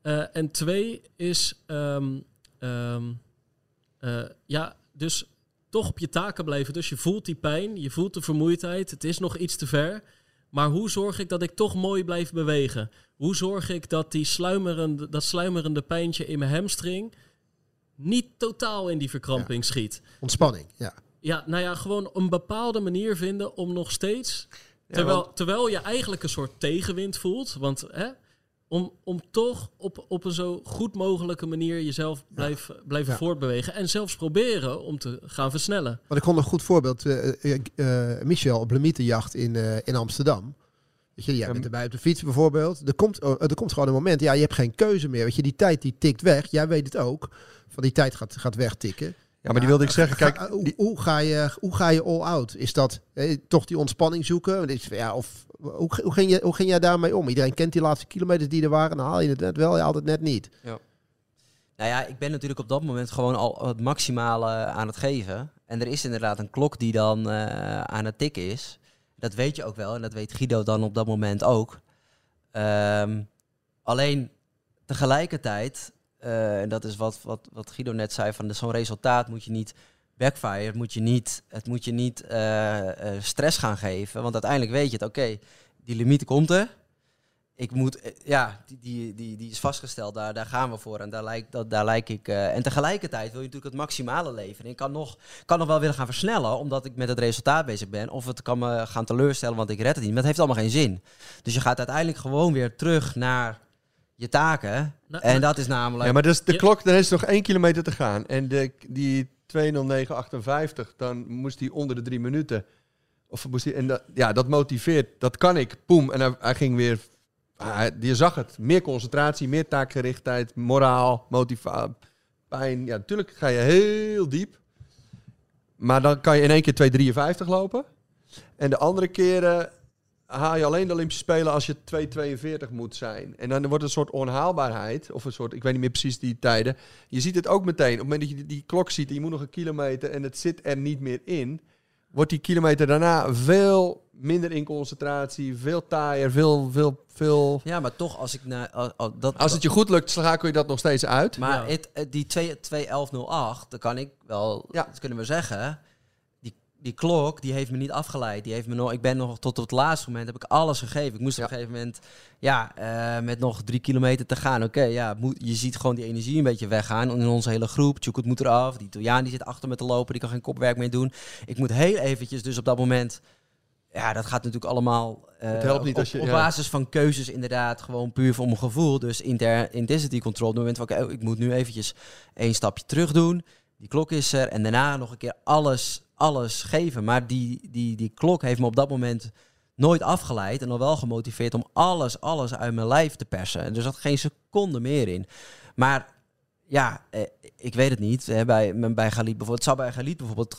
Eh, en twee is, ehm, ehm, eh, ja, dus toch op je taken blijven. Dus je voelt die pijn, je voelt de vermoeidheid, het is nog iets te ver. Maar hoe zorg ik dat ik toch mooi blijf bewegen? Hoe zorg ik dat die sluimerende, dat sluimerende pijntje in mijn hamstring niet totaal in die verkramping schiet? Ontspanning, ja. Ja, nou ja, gewoon een bepaalde manier vinden om nog steeds. Ja, Terwijl, want- terwijl je eigenlijk een soort tegenwind voelt. Want hè, om, om toch op, op een zo goed mogelijke manier jezelf blijf, blijven Ja. voortbewegen. En zelfs proberen om te gaan versnellen. Want ik kon een goed voorbeeld. eh, eh, eh, Michel op Lemietenjacht in, eh, in Amsterdam. Weet je, jij Ja, bent erbij op de fiets bijvoorbeeld. Er komt, oh, er komt gewoon een moment, ja, je hebt geen keuze meer. Weet je, die tijd die tikt weg. Jij weet het ook. Van die tijd gaat, gaat wegtikken. Ja, maar die wilde ik zeggen. Ga- Kijk, hoe, die- hoe, ga je, hoe ga je all out? Is dat eh, toch die ontspanning zoeken? Want het is- Ja, of, hoe, hoe, ging je, hoe ging jij daarmee om? Iedereen kent die laatste kilometers die er waren. Dan haal je het net wel, je haalt het net niet. Nou ja, ik ben natuurlijk op dat moment gewoon al het maximale aan het geven. En er is inderdaad een klok die dan eh, aan het tikken is. Dat weet je ook wel en dat weet Guido dan op dat moment ook. Ehm, alleen tegelijkertijd, eh, en dat is wat, wat, wat Guido net zei, van zo'n resultaat moet je niet backfire, het moet je niet, het moet je niet eh, eh, stress gaan geven. Want uiteindelijk weet je het, oké, die limiet komt er. Ik moet, ja, die, die, die, is vastgesteld, daar, daar gaan we voor. En daar lijk, dat, daar ik. en tegelijkertijd wil je natuurlijk het maximale leveren. Ik kan nog, kan nog wel willen gaan versnellen, omdat ik met het resultaat bezig ben. Of het kan me gaan teleurstellen, want ik red het niet. Maar het heeft allemaal geen zin. Dus je gaat uiteindelijk gewoon weer terug naar je taken. Nou, En dat is namelijk. Ja, maar dus de klok, dan is nog één kilometer te gaan. En de, die 20958, dan moest hij onder de drie minuten. Of moest hij, en dat, ja, dat motiveert. Dat kan ik. Poem. En hij, hij ging weer. hij- je zag het. Meer concentratie, meer taakgerichtheid, moraal, motivatie, pijn. Ja, natuurlijk ga je heel diep. Maar dan kan je in één keer 253 lopen. En de andere keren haal je alleen de Olympische Spelen als je 2,42 moet zijn. En dan wordt het een soort onhaalbaarheid. Of een soort, ik weet niet meer precies die tijden. Je ziet het ook meteen. Op het moment dat je die, klok ziet en je moet nog een kilometer en het zit er niet meer in. Wordt die kilometer daarna veel minder in concentratie. Veel taaier, veel, veel, veel... Ja, maar toch, als ik naar. al- al- dat, Als het je goed lukt, schakel je dat nog steeds uit. Maar Ja. het, het- die 2 2.11.08, dan kan ik wel, Ja. dat kunnen we zeggen. Die, klok, die heeft me niet afgeleid. Die heeft me nog, ik ben nog tot op het laatste moment, heb ik alles gegeven. Ik moest Ja. op een gegeven moment, ja, eh, met nog drie kilometer te gaan. Oké, ja, moet, je ziet gewoon die energie een beetje weggaan in onze hele groep. Tjoekut moet eraf, die Italiaan die zit achter me te lopen, die kan geen kopwerk meer doen. Ik moet heel eventjes dus op dat moment... Ja, dat gaat natuurlijk allemaal eh, Het helpt niet op, als je- op ja. basis van keuzes inderdaad gewoon puur voor mijn gevoel. Dus inter, intensity control. Op het moment van, oké, oh, ik moet nu eventjes één stapje terug doen. Die klok is er. En daarna nog een keer alles, alles geven. Maar die, die, die klok heeft me op dat moment nooit afgeleid. En al wel gemotiveerd om alles, alles uit mijn lijf te persen. En er zat geen seconde meer in. Maar ja, eh, ik weet het niet. Hè, bij, bij Galit bijvoorbeeld. Het zou bij Galit bijvoorbeeld,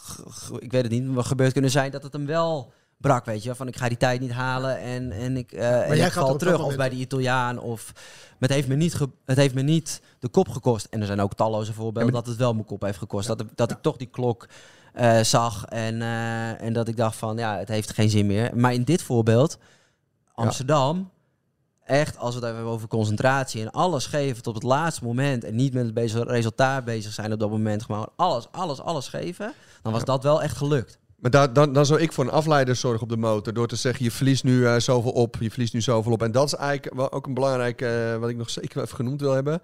ik weet het niet, maar gebeurd kunnen zijn dat het hem wel brak, weet je. Van ik ga die tijd niet halen en, en ik, eh en jij ik er val terug. Of bij die Italiaan. Of, maar het heeft, me niet het heeft me niet de kop gekost. En er zijn ook talloze voorbeelden dat het wel mijn kop heeft gekost. Dat, dat ik toch die klok eh, zag en, eh, en dat ik dacht van ja, het heeft geen zin meer. Maar in dit voorbeeld, Amsterdam, echt als we het hebben over concentratie en alles geven tot het laatste moment en niet met het bezig, resultaat bezig zijn op dat moment, gewoon alles, alles, alles geven, dan was dat wel echt gelukt. Maar daar, dan, dan zou ik voor een afleider zorgen op de motor. Door te zeggen, je verliest nu eh, zoveel op, je verliest nu zoveel op. En dat is eigenlijk ook een belangrijk, wat ik nog zeker even genoemd wil hebben.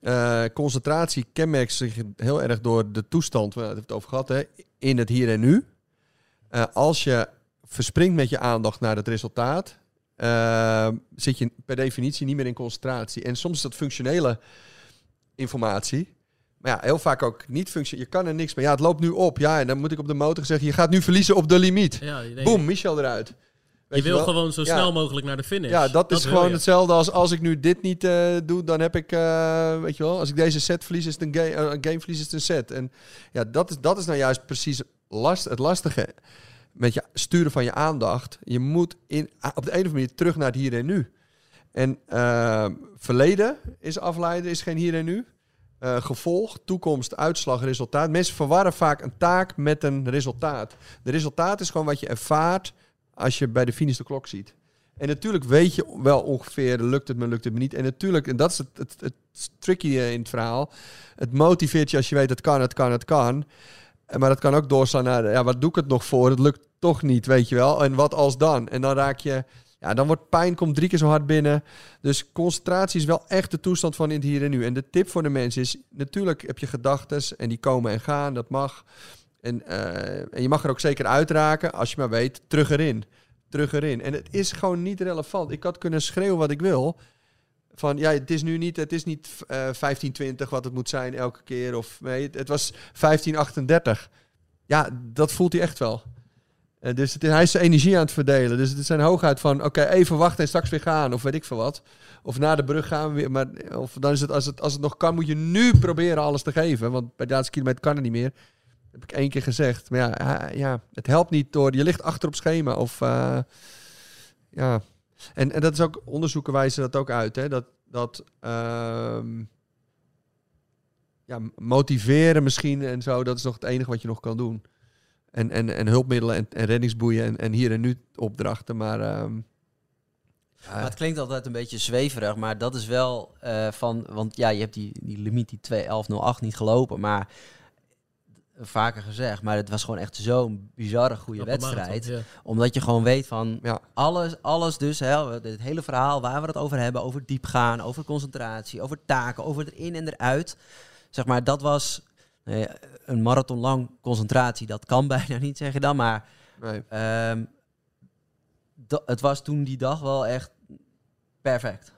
Eh, concentratie kenmerkt zich heel erg door de toestand, we hebben het over gehad, hè, in het hier en nu. Eh, als je verspringt met je aandacht naar het resultaat, eh, zit je per definitie niet meer in concentratie. En soms is dat functionele informatie. Maar ja, heel vaak ook niet functioneel. Je kan er niks mee. Ja, het loopt nu op. Ja, en dan moet ik op de motor zeggen, je gaat nu verliezen op de limiet. Ja, denkt- Boom, Michel eruit. Weet je wil wel? gewoon zo Ja. snel mogelijk naar de finish. Ja, dat, is gewoon je. hetzelfde als als ik nu dit niet eh, doe, dan heb ik, eh, weet je wel, als ik deze set verlies, is het een game, een game verlies, is het een set. En ja, dat is, dat is nou juist precies last, het lastige met je sturen van je aandacht. Je moet in, op de ene of andere manier terug naar het hier en nu. En eh, verleden is afleiden, is geen hier en nu. Gevolg, toekomst, uitslag, resultaat. Mensen verwarren vaak een taak met een resultaat. De resultaat is gewoon wat je ervaart als je bij de finish de klok ziet. En natuurlijk weet je wel ongeveer, lukt het me, lukt het me niet. En natuurlijk, en dat is het, het, het tricky in het verhaal. Het motiveert je als je weet, het kan, het kan, het kan. Maar dat kan ook doorslaan naar, ja, wat doe ik het nog voor? Het lukt toch niet, weet je wel. En wat als dan? En dan raak je, ja, dan wordt pijn, komt drie keer zo hard binnen. Dus concentratie is wel echt de toestand van in het hier en nu. En de tip voor de mensen is, natuurlijk heb je gedachten en die komen en gaan, dat mag. En, eh, en je mag er ook zeker uitraken, als je maar weet, terug erin. Terug erin. En het is gewoon niet relevant. Ik had kunnen schreeuwen wat ik wil. Van ja, het is nu niet, het is niet eh 1520 wat het moet zijn elke keer. Of nee, het, was 1538. Ja, dat voelt hij echt wel. Eh, dus het, hij is zijn energie aan het verdelen. Dus het is zijn hoogheid van, oké, even wachten en straks weer gaan. Of weet ik veel wat. Of na de brug gaan we weer. Maar, of dan is het als, het, als het nog kan, moet je nu proberen alles te geven. Want bij de laatste kilometer kan het niet meer. Heb ik één keer gezegd. Maar ja, ja, het helpt niet door, je ligt achter op schema. Of eh, ja. En, en dat is ook, onderzoeken wijzen dat ook uit. Hè? Dat, dat ehm, ja, motiveren misschien en zo, dat is nog het enige wat je nog kan doen. En, en, en hulpmiddelen en, en reddingsboeien en, en hier en nu opdrachten. Maar, ja, Maar het klinkt altijd een beetje zweverig, maar dat is wel eh, van... Want ja, je hebt die, die limiet, die 2.11.08 niet gelopen, maar... Vaker gezegd, maar het was gewoon echt zo'n bizarre goede wedstrijd. marathon, ja. Omdat je gewoon weet van Ja. alles, alles dus, hè, het hele verhaal waar we het over hebben, over diepgaan, over concentratie, over taken, over erin en eruit. Zeg maar, dat was nou een marathon lang concentratie. Dat kan bijna niet, zeg je dan, maar nee. ehm, het was toen die dag wel echt perfect.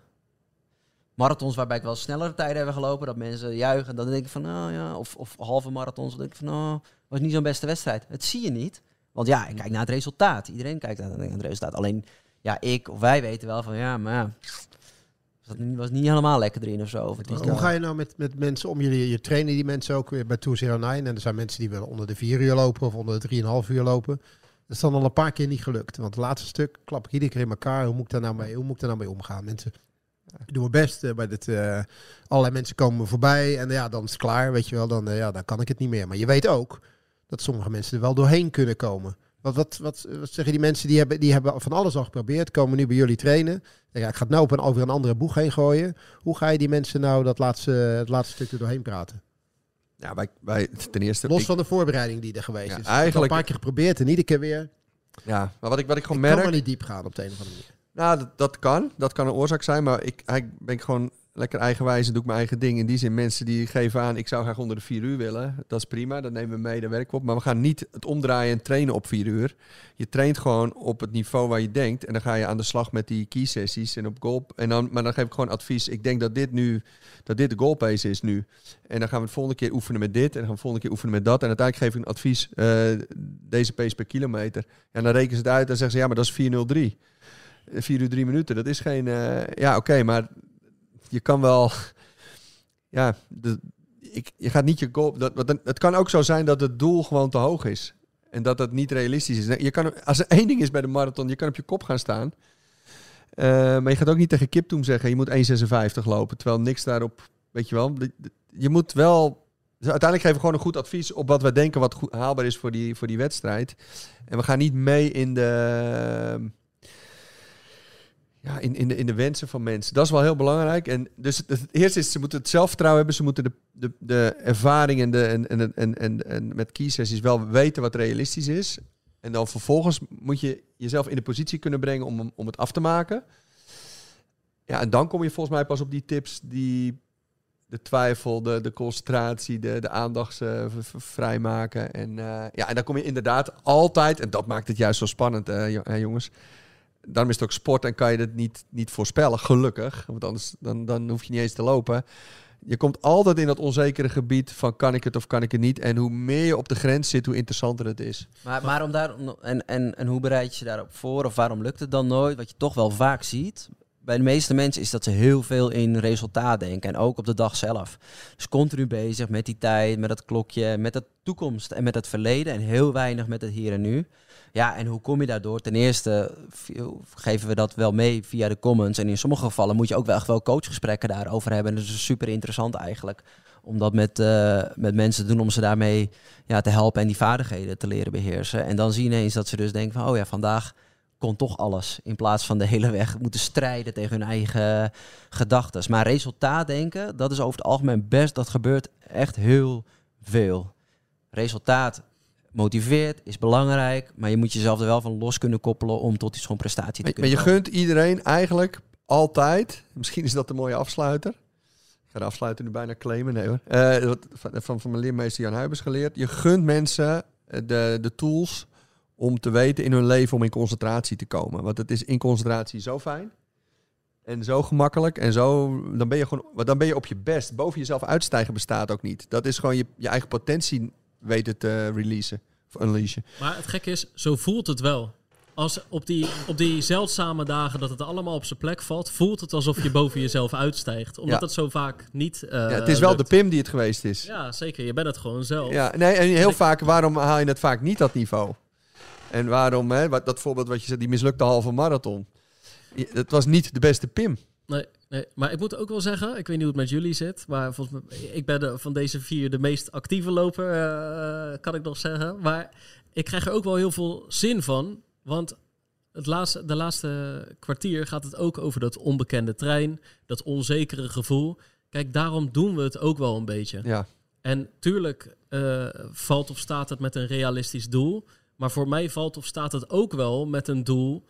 Marathons waarbij ik wel snellere tijden hebben gelopen, dat mensen juichen, dan denk ik van, nou ja, of, of halve marathons, dan denk ik van, nou, was niet zo'n beste wedstrijd. Het zie je niet, want ja, ik kijk naar het resultaat. Iedereen kijkt naar het resultaat. Alleen, ja, ik of wij weten wel van, ja, maar ja, was, dat niet, was niet helemaal lekker erin of zo. Of Hoe ga je nou met, met mensen om? Jullie je trainen die mensen ook weer bij Tour 09. En er zijn mensen die willen onder de 4 uur lopen of onder de 3,5 uur lopen. Dat is dan al een paar keer niet gelukt. Want het laatste stuk klap ik iedere keer in elkaar. Hoe moet ik daar nou mee, hoe moet ik daar nou mee omgaan? Mensen doen mijn best. eh, bij dit, eh, allerlei mensen komen voorbij. En ja, dan is het klaar. Weet je wel, dan, eh, ja, dan kan ik het niet meer. Maar je weet ook dat sommige mensen er wel doorheen kunnen komen. Wat, wat, wat, wat zeggen die mensen die hebben, die hebben van alles al geprobeerd, komen nu bij jullie trainen. Ja, ik ga het nou op een, over een andere boeg heen gooien. Hoe ga je die mensen nou dat laatste, het laatste stuk er doorheen praten? Ja, wij, wij, ten eerste... Los ik- van de voorbereiding die er geweest Ja, is. Ik heb al eigenlijk- een paar keer geprobeerd en iedere keer weer. ja, maar wat ik, wat ik Ik gewoon kan merk... maar niet diep gaan op de een of andere manier. Nou, dat, kan. Dat kan een oorzaak zijn. Maar ik eigenlijk ben ik gewoon lekker eigenwijs en doe ik mijn eigen ding. In die zin, mensen die geven aan, ik zou graag onder de vier uur willen. Dat is prima, dat nemen we mee, daar werken we op. Maar we gaan niet het omdraaien en trainen op vier uur. Je traint gewoon op het niveau waar je denkt. En dan ga je aan de slag met die key sessies en op goal. En dan, maar dan geef ik gewoon advies. Ik denk dat dit nu, dat dit de goalpace is nu. En dan gaan we het volgende keer oefenen met dit. En dan gaan we het volgende keer oefenen met dat. En uiteindelijk geef ik een advies, eh, deze pace per kilometer. En dan rekenen ze het uit en zeggen ze, ja, maar dat is 403. 4 uur 3 minuten, dat is geen... eh, ja, oké, maar je kan wel... Ja, de, ik, je gaat niet je goal... Dat, wat- het kan ook zo zijn dat het doel gewoon te hoog is. En dat dat niet realistisch is. Je kan, als er één ding is bij de marathon, je kan op je kop gaan staan. Eh, maar je gaat ook niet tegen Kiptoem zeggen, je moet 1,56 lopen. Terwijl niks daarop, weet je wel. Je moet wel... Uiteindelijk geven we gewoon een goed advies op wat we denken wat goed, haalbaar is voor die, voor die wedstrijd. En we gaan niet mee in de ja, in, in, de, in de wensen van mensen. Dat is wel heel belangrijk. En dus het, eerste is, ze moeten het zelfvertrouwen hebben. Ze moeten de, de, de ervaring en, de, en, en, en, en, en met key sessies wel weten wat realistisch is. En dan vervolgens moet je jezelf in de positie kunnen brengen om, om het af te maken. Ja, en dan kom je volgens mij pas op die tips die, de twijfel, de, de concentratie, de, de aandacht eh, vrijmaken. En, eh, ja, en dan kom je inderdaad altijd, en dat maakt het juist zo spannend, jongens. Daarom is het ook sport en kan je het niet, niet voorspellen, gelukkig. Want anders dan, dan hoef je niet eens te lopen. Je komt altijd in dat onzekere gebied van kan ik het of kan ik het niet. En hoe meer je op de grens zit, hoe interessanter het is. Maar, maar om daar, en, en, en hoe bereid je je daarop voor? Of waarom lukt het dan nooit? Wat je toch wel vaak ziet. Bij de meeste mensen is dat ze heel veel in resultaat denken. En ook op de dag zelf. Dus continu bezig met die tijd, met dat klokje, met de toekomst en met het verleden. En heel weinig met het hier en nu. Ja, en hoe kom je daardoor? Ten eerste geven we dat wel mee via de comments. En in sommige gevallen moet je ook wel echt wel coachgesprekken daarover hebben. En dat is super interessant eigenlijk. Om dat met, eh, met mensen te doen, om ze daarmee ja, te helpen en die vaardigheden te leren beheersen. En dan zie je ineens dat ze dus denken van, oh ja, vandaag kon toch alles. In plaats van de hele weg moeten strijden tegen hun eigen gedachten. Maar resultaat denken, dat is over het algemeen best, dat gebeurt echt heel veel. Resultaat motiveert, is belangrijk, maar je moet jezelf er wel van los kunnen koppelen om tot zo'n prestatie te Maar, maar kunnen je gunt iedereen eigenlijk altijd, misschien is dat een mooie afsluiter. Ik ga de afsluiter nu bijna claimen, nee hoor. Eh, van, van, mijn leermeester Jan Huibers geleerd. Je gunt mensen eh, de, de tools om te weten in hun leven om in concentratie te komen. Want het is in concentratie zo fijn. En zo gemakkelijk. En zo, dan ben je gewoon, dan ben je op je best. Boven jezelf uitstijgen bestaat ook niet. Dat is gewoon je, je eigen potentie weten te releasen. Of unleashen. Maar het gekke is, zo voelt het wel. Als op die, op die zeldzame dagen dat het allemaal op zijn plek valt, voelt het alsof je boven jezelf uitstijgt. Omdat Ja. het zo vaak niet. eh, ja, het is wel lukt. de Pim die het geweest is. Ja, zeker. Je bent het gewoon zelf. Ja, nee, en heel vaak, waarom haal je het vaak niet dat niveau? En waarom, hè, dat voorbeeld wat je zegt, die mislukte halve marathon. Het was niet de beste Pim. Nee, nee, maar ik moet ook wel zeggen, ik weet niet hoe het met jullie zit, maar volgens mij, ik ben de, van deze vier de meest actieve loper, eh, kan ik nog zeggen. Maar ik krijg er ook wel heel veel zin van, want het laatste, de laatste kwartier gaat het ook over dat onbekende trein, dat onzekere gevoel. Kijk, daarom doen we het ook wel een beetje. Ja, En tuurlijk eh, valt of staat het met een realistisch doel. Maar voor mij valt of staat het ook wel met een doel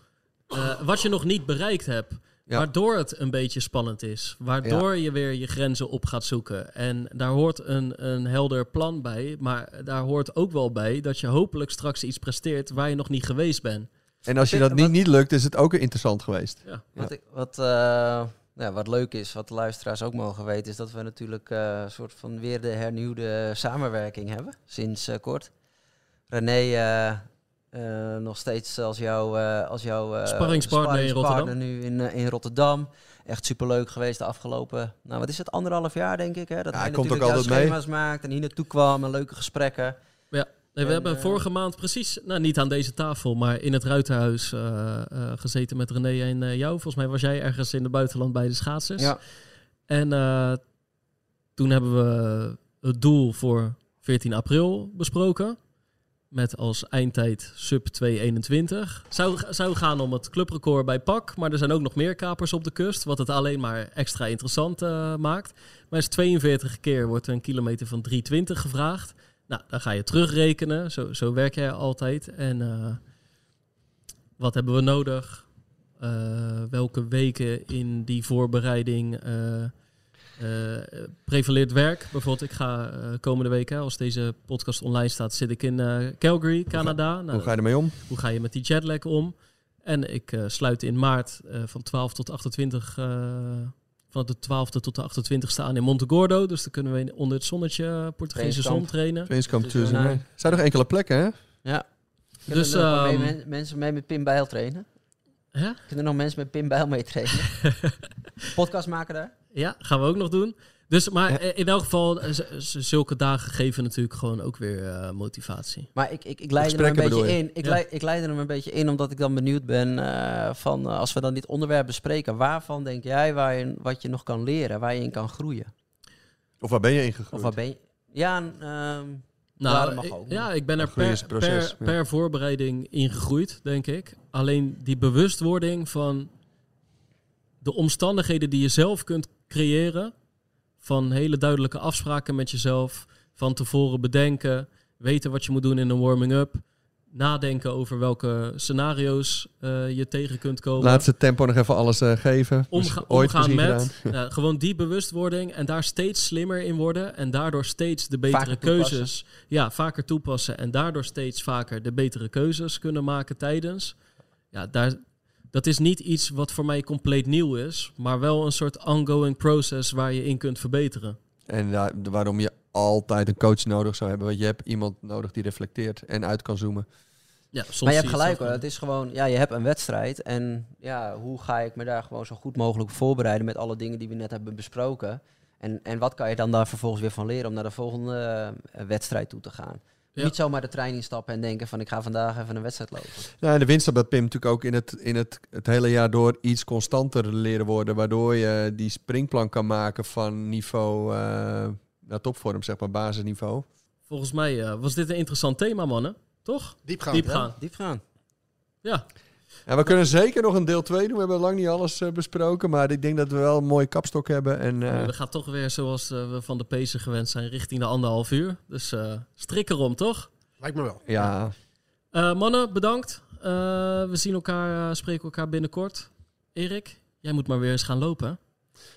eh, wat je nog niet bereikt hebt. Ja. Waardoor het een beetje spannend is. Waardoor je weer je grenzen op gaat zoeken. En daar hoort een, een helder plan bij. Maar daar hoort ook wel bij dat je hopelijk straks iets presteert waar je nog niet geweest bent. en als je dat niet, niet lukt, is het ook interessant geweest. Ja. Wat, ik, wat, eh, ja, wat leuk is, wat de luisteraars ook mogen weten, is dat we natuurlijk eh, een soort van weer de hernieuwde samenwerking hebben sinds eh, kort. René, eh, nog steeds als jouw, eh, als jouw eh, Sparringspartner in sparringspartner Rotterdam. nu in, in Rotterdam. Echt superleuk geweest de afgelopen, nou wat is het, anderhalf jaar denk ik. Hè? Dat Ja, hij komt natuurlijk ook altijd mee. schema's maakt en hier naartoe kwam en leuke gesprekken. Nee, we En, hebben vorige maand precies, nou niet aan deze tafel, maar in het Ruiterhuis eh, eh, gezeten met René en eh, jou. Volgens mij was jij ergens in het buitenland bij de schaatsers. Ja. En eh, toen hebben we het doel voor 14 april besproken. Met als eindtijd sub 221. Zou, zou gaan om het clubrecord bij PAK. Maar er zijn ook nog meer kapers op de kust. Wat het alleen maar extra interessant eh, maakt. Maar is 42 keer wordt er een kilometer van 320 gevraagd. Nou, dan ga je terugrekenen. Zo, zo werk jij altijd. En eh, wat hebben we nodig? Eh, welke weken in die voorbereiding eh, eh, prevaleert werk? Bijvoorbeeld, ik ga eh, komende week, hè, als deze podcast online staat, zit ik in eh, Calgary, Canada. Nou, Hoe ga je ermee om? hoe ga je met die jetlag om? En ik eh, sluit in maart eh, van 12 tot 28, eh, van de 12e tot de 28 staan in Montegordo. Dus dan kunnen we onder het zonnetje Portugese zon trainen. Trainingskamp Dus. Er zijn nog enkele plekken, hè? Ja. Dus, Dus, er nog mee- ehm, men- mensen mee met Pim Bijl trainen? Hè? Kunnen er nog mensen met Pim Bijl mee trainen? Podcast maken daar? Ja, gaan we ook nog doen. Dus, maar Ja. eh, in elk geval, eh, zulke dagen geven natuurlijk gewoon ook weer eh, motivatie. Maar ik, ik, ik leid er een beetje in. Ik, Ja. leid, ik leid er een beetje in omdat ik dan benieuwd ben eh, van als we dan dit onderwerp bespreken, waarvan denk jij waar je, wat je nog kan leren, waar je in kan groeien? Of waar ben je in gegroeid? Of waar ben je? Ja, ehm, Nou, mag ik- ook. ja, ik ben er per, proces, per, ja. per voorbereiding in gegroeid, denk ik. Alleen die bewustwording van de omstandigheden die je zelf kunt creëren, van hele duidelijke afspraken met jezelf, van tevoren bedenken, weten wat je moet doen in een warming-up. nadenken over welke scenario's eh, je tegen kunt komen. Laatste tempo nog even alles eh, geven. Omga Dus ooit omgaan met ja, gewoon die bewustwording en daar steeds slimmer in worden en daardoor steeds de betere Vaker toepassen. keuzes ja, vaker toepassen en daardoor steeds vaker de betere keuzes kunnen maken tijdens. Ja, daar, dat is niet iets wat voor mij compleet nieuw is, maar wel een soort ongoing process waar je in kunt verbeteren. En ja, waarom je altijd een coach nodig zou hebben. Want je hebt iemand nodig die reflecteert en uit kan zoomen. Ja, soms Maar je hebt gelijk het hoor. Het is gewoon, ja, je hebt een wedstrijd. En ja, hoe ga ik me daar gewoon zo goed mogelijk voorbereiden met alle dingen die we net hebben besproken? En, en wat kan je dan daar vervolgens weer van leren om naar de volgende eh, wedstrijd toe te gaan? Ja. Niet zomaar de trein instappen en denken van ik ga vandaag even een wedstrijd lopen. Ja, en de winst dat Pim natuurlijk ook in, het, in het, het hele jaar door iets constanter leren worden. Waardoor je die springplank kan maken van niveau eh, naar topvorm, zeg maar, basisniveau. Volgens mij eh, was dit een interessant thema, mannen. Toch? Diepgaand. Diep hè? gaan. Diep gaan. Ja, En we kunnen zeker nog een deel 2 doen. We hebben lang niet alles eh, besproken. Maar ik denk dat we wel een mooie kapstok hebben. En, eh, we gaan toch weer zoals eh, we van de Pacer gewend zijn richting de anderhalf uur. Dus eh strik erom, toch? Lijkt me wel. ja, Eh, mannen, bedankt. Eh, we zien elkaar, eh, spreken elkaar binnenkort. Erik, jij moet maar weer eens gaan lopen.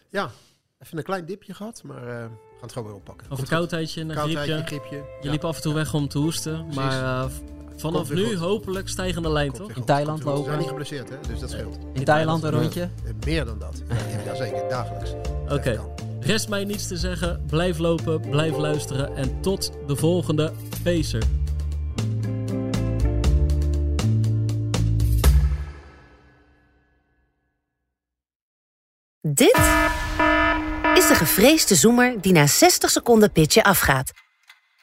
Ja, even een klein dipje gehad, maar eh, we gaan het gewoon weer oppakken. Of een Komt verkoudheidje, een. Koudheidje, griepje. griepje. Je liep af en toe weg om te hoesten. Precies. Maar eh, vanaf nu goed. hopelijk stijgende lijn, toch? In Thailand goed. We zijn lopen. niet geblesseerd, hè? dus dat scheelt. In Thailand een rondje. Eh, meer dan dat. Ja, Jazeker, dagelijks. Oké. Rest mij niets te zeggen. Blijf lopen, blijf luisteren. En tot de volgende Pacer. Dit is de gevreesde zoemer die na 60 seconden pitchen afgaat.